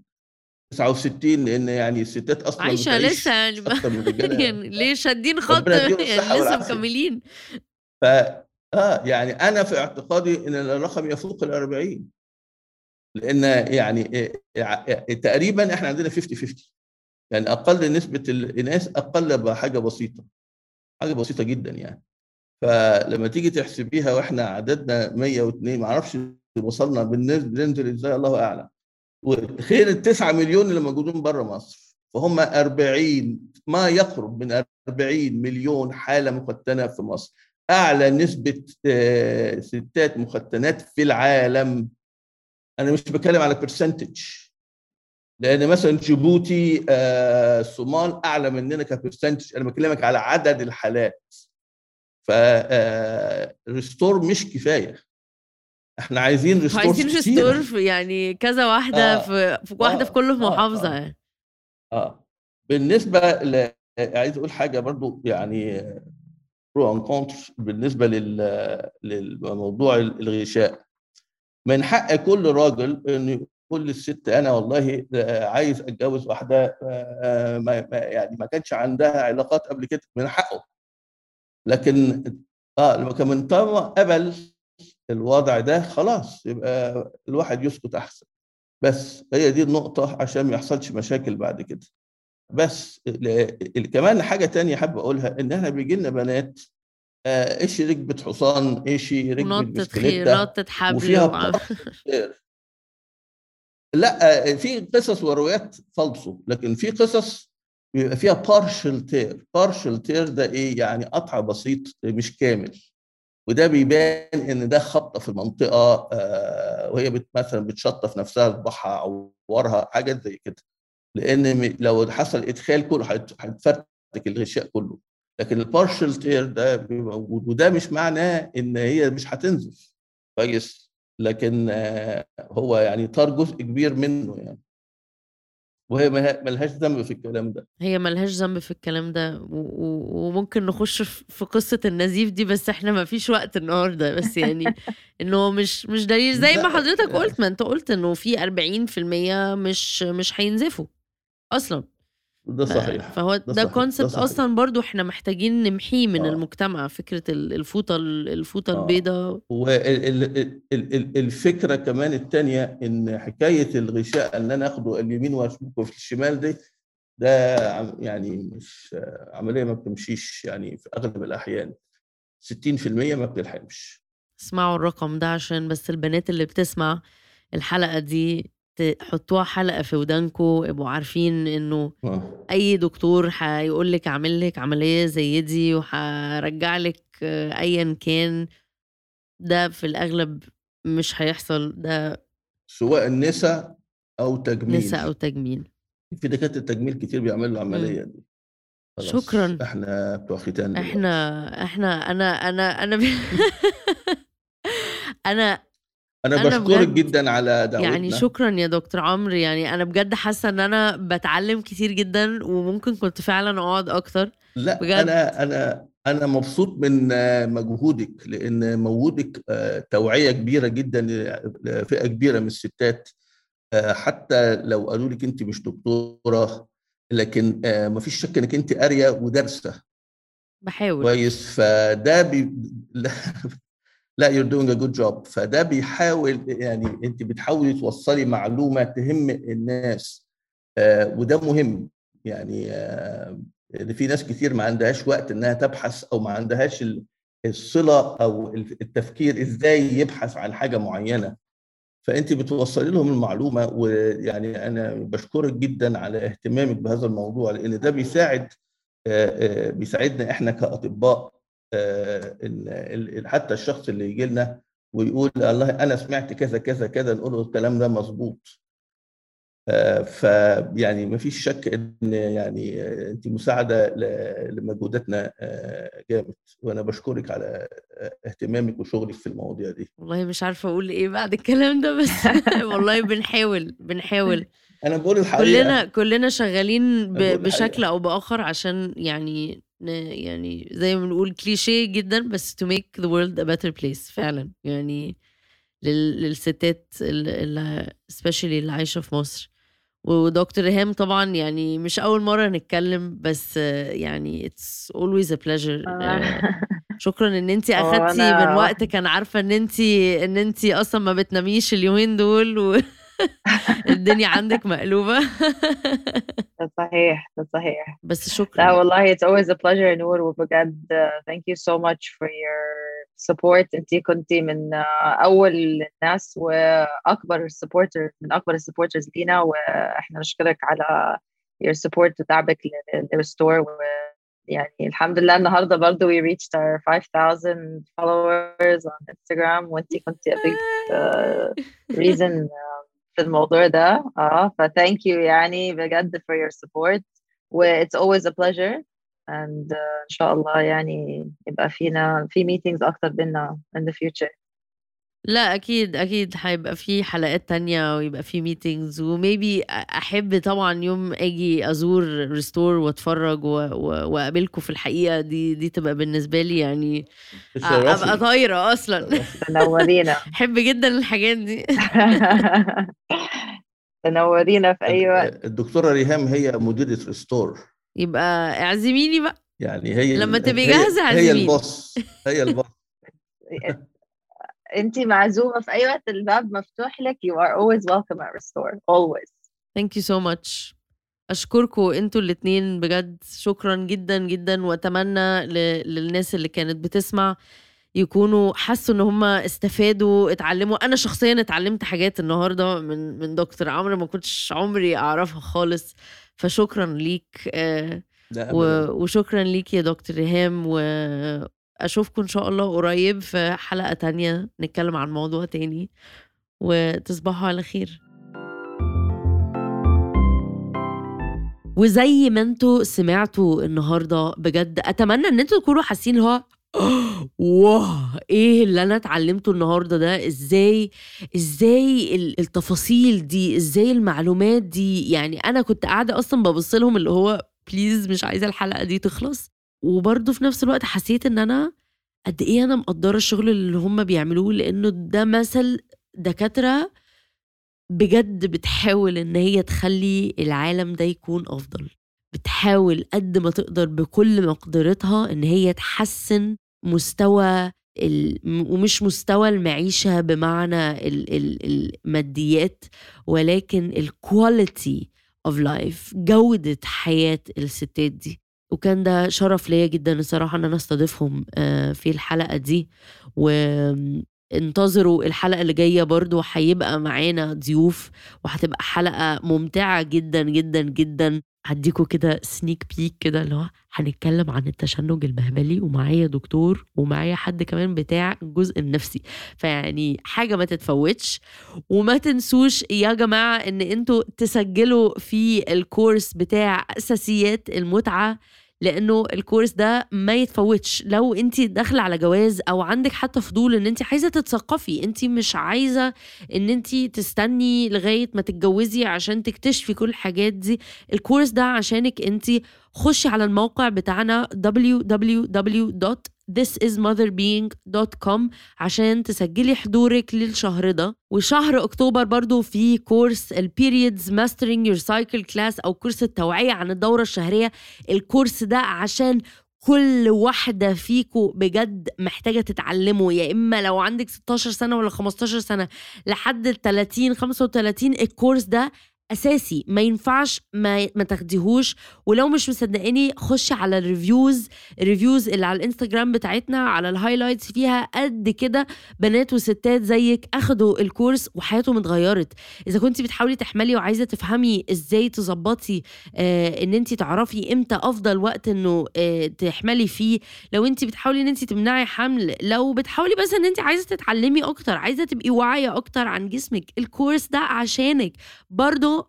[SPEAKER 2] 69 لأن يعني الستات
[SPEAKER 1] أصلا
[SPEAKER 2] عايشة
[SPEAKER 1] لسه يعني يعني. ليه شادين خط؟ يعني لسه. مكملين.
[SPEAKER 2] ف آه يعني أنا في اعتقادي إن الرقم يفوق ال 40 لأن يعني تقريبا إحنا عندنا 50 50 يعني أقل نسبة الاناث أقل بحاجة بسيطة. حاجة بسيطة جدا يعني. فلما تيجي تحسبيها وإحنا عددنا 102 ما أعرفش وصلنا بالنسبة بننزل إزاي الله أعلم. وتخيل التسعة مليون اللي موجودين بره مصر؟ فهم 40 ما يقرب من 40 مليون حالة مختنة في مصر. أعلى نسبة آه، ستات مختنات في العالم. أنا مش بتكلم على percentage لأن مثلا جيبوتي آه، الصومال أعلى مننا ك percentage أنا بكلمك على عدد الحالات. ف restore مش كفاية إحنا عايزين restore
[SPEAKER 1] عايزين restore يعني كذا واحدة
[SPEAKER 2] آه.
[SPEAKER 1] في, في واحدة
[SPEAKER 2] آه.
[SPEAKER 1] في كل
[SPEAKER 2] آه.
[SPEAKER 1] محافظة
[SPEAKER 2] آه.
[SPEAKER 1] يعني
[SPEAKER 2] آه بالنسبة ل... عايز أقول حاجة برضو يعني pour en contre بالنسبة لل... للموضوع الغشاء من حق كل راجل انه يقول للست أنا والله عايز أتجوز واحدة آه، ما ما- يعني ما كانش عندها علاقات قبل كده من حقه لكن آه لما كان من طالما قبل الوضع ده خلاص يبقى الواحد يسكت أحسن. بس هي دي النقطة عشان ما يحصلش مشاكل بعد كده. بس كمان حاجة تانية حابب أقولها إن إحنا بيجي لنا بنات آه، إيش ركبة حصان إيش ركبة بسكليتة
[SPEAKER 1] نطت حبل
[SPEAKER 2] وفيها. لا آه، في قصص وروايات فالصو لكن في قصص بيبقى فيها partial tear partial tear ده إيه؟ يعني قطع بسيط مش كامل. وده بيبان إن ده خبطة في المنطقة آه، وهي مثلا بتشطف نفسها صباعها عورها حاجات زي كده. لأن لو حصل إدخال كله هيت- هيتفرتك الغشاء كله. لكن ال partial tear ده بيبقى موجود. وده مش معناه إن هي مش هتنزف كويس. لكن آه، هو يعني طار جزء كبير منه يعني. وهي ملهاش ذنب في الكلام ده.
[SPEAKER 1] هي ملهاش ذنب في الكلام ده. وممكن نخش في قصة النزيف دي بس إحنا ما فيش وقت النهاردة. بس يعني إنه مش مش دليل زي ما حضرتك. قلت ما انت قلت إنه في 40% مش مش هينزفوا أصلا.
[SPEAKER 2] ده صحيح
[SPEAKER 1] فهو
[SPEAKER 2] ده
[SPEAKER 1] ده كونسبت. أصلا برضو إحنا محتاجين نمحيه من
[SPEAKER 2] آه.
[SPEAKER 1] المجتمع فكرة ال- الفوطة الفوطة
[SPEAKER 2] آه.
[SPEAKER 1] البيضاء
[SPEAKER 2] والفكرة كمان الثانية إن حكاية الغشاء ان أنا آخده اليمين واشبكه في الشمال دي ده يعني مش عملية ما بتمشيش يعني في أغلب الأحيان 60% ما بتلحمش
[SPEAKER 1] اسمعوا الرقم ده عشان بس البنات اللي بتسمع الحلقة دي تحطوها حلقة في ودانكو ابقوا عارفين إنه
[SPEAKER 2] آه.
[SPEAKER 1] أي دكتور هيقول لك اعمل لك عملية زي دي وهرجع لك آه، ايا كان ده في الأغلب مش هيحصل ده
[SPEAKER 2] سواء النساء أو تجميل
[SPEAKER 1] نساء أو تجميل
[SPEAKER 2] في دكاترة تجميل كتير بيعملوا العملية دي
[SPEAKER 1] شكراً.
[SPEAKER 2] إحنا بتوع ختان.
[SPEAKER 1] إحنا إحنا أنا أنا أنا ب... أنا
[SPEAKER 2] أنا
[SPEAKER 1] أنا
[SPEAKER 2] بشكرك جدا على دعوتنا.
[SPEAKER 1] يعني شكرا يا دكتور عمرو. يعني أنا بجد حاسة إن أنا بتعلم كتير جدا وممكن كنت فعلا أقعد أكتر.
[SPEAKER 2] لا
[SPEAKER 1] بجد.
[SPEAKER 2] أنا أنا أنا مبسوط من آه، مجهودك لأن مجهودك آه، توعية كبيرة جدا لفئه كبيرة من الستات. آه، حتى لو قالوا لك أنت مش دكتورة لكن ما فيش شك إنك أنت قارية ودارسة.
[SPEAKER 1] بحاول.
[SPEAKER 2] كويس. فده بي... لا- you're doing a good job. فده بيحاول يعني انت بتحاولي توصلي معلومة تهم الناس. آه وده مهم. يعني آه ان في ناس كتير ما عندهاش وقت انها تبحث أو ما عندهاش ال- الصلة أو التفكير إزاي يبحث عن حاجة معينة. فانت بتوصلي لهم المعلومة. ويعني أنا بشكرك جدا على اهتمامك بهذا الموضوع لأن ده بيساعد آه، بيساعدنا إحنا كأطباء حتى الشخص اللي يجي لنا ويقول الله أنا سمعت كذا كذا كذا نقول له الكلام ده مظبوط. فيعني ما فيش شك إن يعني آه، انت مساعدة لمجهوداتنا آه، جامد. وأنا بشكرك على آه، اهتمامك وشغلك في المواضيع دي.
[SPEAKER 1] والله مش عارفة أقول إيه بعد الكلام ده بس والله بنحاول بنحاول.
[SPEAKER 2] أنا بقول الحقيقة.
[SPEAKER 1] كلنا كلنا شغالين بشكل. أو بآخر عشان يعني يعني زي ما بنقول كليشيه جدا بس to make the world a better place فعلا. يعني لل- للستات اللي especially اللي عايشة في مصر. ودكتور ريهام طبعا يعني مش أول مرة نتكلم بس آه، يعني it's always a pleasure. آه، شكرا إن انت
[SPEAKER 3] هو أخدتي
[SPEAKER 1] من وقتك. أنا عارفة إن انت إن انت أصلا ما بتناميش اليومين دول و... الدنيا عندك مقلوبة.
[SPEAKER 3] ده صحيح صحيح.
[SPEAKER 1] بس
[SPEAKER 3] لا
[SPEAKER 1] شكرا.
[SPEAKER 3] والله it's always a pleasure نور وبجد uh, thank you so much for your support. انتي كنتي من أول الناس وأكبر supporter من أكبر السبورترز لينا وإحنا نشكرك على your support وتعبك لل Restore يعني الحمد لله النهارده برضه we reached our 5000 followers on Instagram وانتي كنتي a big uh, reason uh, في الموضوع ده اه ف thank you يعني بجد for your support و it's always a pleasure and uh, ان شاء الله يعني يبقى فينا في meetings اكتر بينا in the future
[SPEAKER 1] لا أكيد أكيد هيبقى في حلقات تانية ويبقى في meetings و maybe أحب طبعا يوم آجي أزور Restore وأتفرج و- و- وأقابلكم في الحقيقة. دي دي تبقى بالنسبة لي يعني أبقى
[SPEAKER 2] تشرفي.
[SPEAKER 1] طايرة أصلا.
[SPEAKER 3] تنورينا.
[SPEAKER 1] أحب جدا الحاجات دي.
[SPEAKER 3] تنورينا في أي وقت.
[SPEAKER 2] الدكتورة ريهام هي مديرة ريستور
[SPEAKER 1] يبقى اعزميني بقى.
[SPEAKER 2] يعني هي
[SPEAKER 1] لما تبقي
[SPEAKER 2] هي-
[SPEAKER 1] جاهزة
[SPEAKER 2] هي
[SPEAKER 1] عزميني.
[SPEAKER 2] ال boss. هي ال boss.
[SPEAKER 3] انت معزومة في أي وقت الباب مفتوح لك you are always welcome at Restore always.
[SPEAKER 1] Thank you so much أشكركم أنتوا الاتنين بجد. شكرا جدا جدا وأتمنى ل- للناس اللي كانت بتسمع يكونوا حسوا إن هم استفادوا اتعلموا. أنا شخصيا اتعلمت حاجات النهارده من من دكتور عمرو ما كنتش عمري أعرفها خالص. فشكرا ليك آه، و-. وشكرا ليك يا دكتور ريهام واشوفكم إن شاء الله قريب في حلقة تانية نتكلم عن موضوع تاني وتصبحوا على خير. وزي ما أنتوا سمعتوا النهارده بجد أتمنى إن أنتوا تكونوا حاسين اللي هو واه إيه اللي أنا اتعلمته النهارده ده؟ إزاي إزاي ال- التفاصيل دي إزاي المعلومات دي؟ يعني أنا كنت قاعدة أصلا ببص لهم اللي هو بليز مش عايزة الحلقة دي تخلص. وبرضه في نفس الوقت حسيت إن أنا قد إيه أنا مقدرة الشغل اللي هم بيعملوه لأنه ده مثل دكاترة بجد بتحاول إن هي تخلي العالم ده يكون أفضل. بتحاول قد ما تقدر بكل مقدرتها إن هي تحسن مستوى ال... ومش مستوى المعيشة بمعنى ال... ال... الماديات ولكن ال quality of life جودة حياة الستات دي. وكان ده شرف ليا جدا الصراحة إن أنا أستضيفهم آه، في الحلقة دي. وانتظروا الحلقة اللي جاية برضو هيبقى معانا ضيوف وهتبقى حلقة ممتعة جدا جدا جدا. هديكوا كده sneak peek كده اللي هو هنتكلم عن التشنج المهبلي ومعايا دكتور ومعايا حد كمان بتاع الجزء النفسي. فيعني حاجة ما تتفوتش وما تنسوش يا جماعة إن أنتوا تسجلوا في الكورس بتاع أساسيات المتعة لأنه الكورس ده ما يتفوتش. لو انت داخلة على جواز أو عندك حتى فضول إن انت عايزة تتثقفي انت مش عايزة إن انت تستني لغاية ما تتجوزي عشان تكتشفي كل الحاجات دي. الكورس ده عشانك انت خشي على الموقع بتاعنا www.thisismotherbeing.com عشان تسجلي حضورك للشهر ده. وشهر أكتوبر برضو في كورس ال periods mastering your cycle class أو كورس التوعية عن الدورة الشهرية. الكورس ده عشان كل واحدة فيكو بجد محتاجة تتعلمه. يا إما لو عندك 16 سنة ولا 15 سنة لحد ال 30 35 الكورس ده أساسي. ما ينفعش ما ما تاخديهوش. ولو مش مصدقاني خشي على ال reviews ال reviews اللي على الإنستجرام بتاعتنا على ال highlights فيها قد كده بنات وستات زيك أخدوا الكورس وحياتهم اتغيرت. إذا كنت بتحاولي تحملي وعايزة تفهمي إزاي تظبطي آه إن انت تعرفي إمتى أفضل وقت إنه آه تحملي فيه. لو انت بتحاولي إن انت تمنعي حمل لو بتحاولي بس إن انت عايزة تتعلمي أكتر عايزة تبقي واعية أكتر عن جسمك الكورس ده عشانك.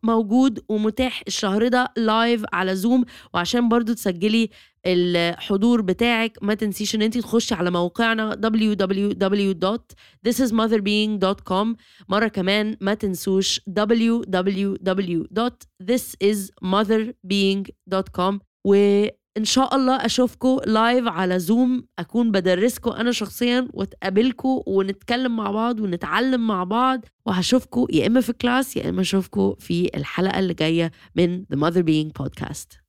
[SPEAKER 1] موجود ومتاح الشهر ده لايف على زوم وعشان برضو تسجلي الحضور بتاعك ما تنسيش إن انت تخشي على موقعنا www.thisismotherbeing.com مرة كمان ما تنسوش www.thisismotherbeing.com وان شاء الله اشوفكم live على Zoom أكون بدرسكم أنا شخصيا وأقابلكم ونتكلم مع بعض ونتعلم مع بعض. وهشوفكم يا إما في class يا إما اشوفكم في الحلقة اللي جاية من The Mother Being Podcast.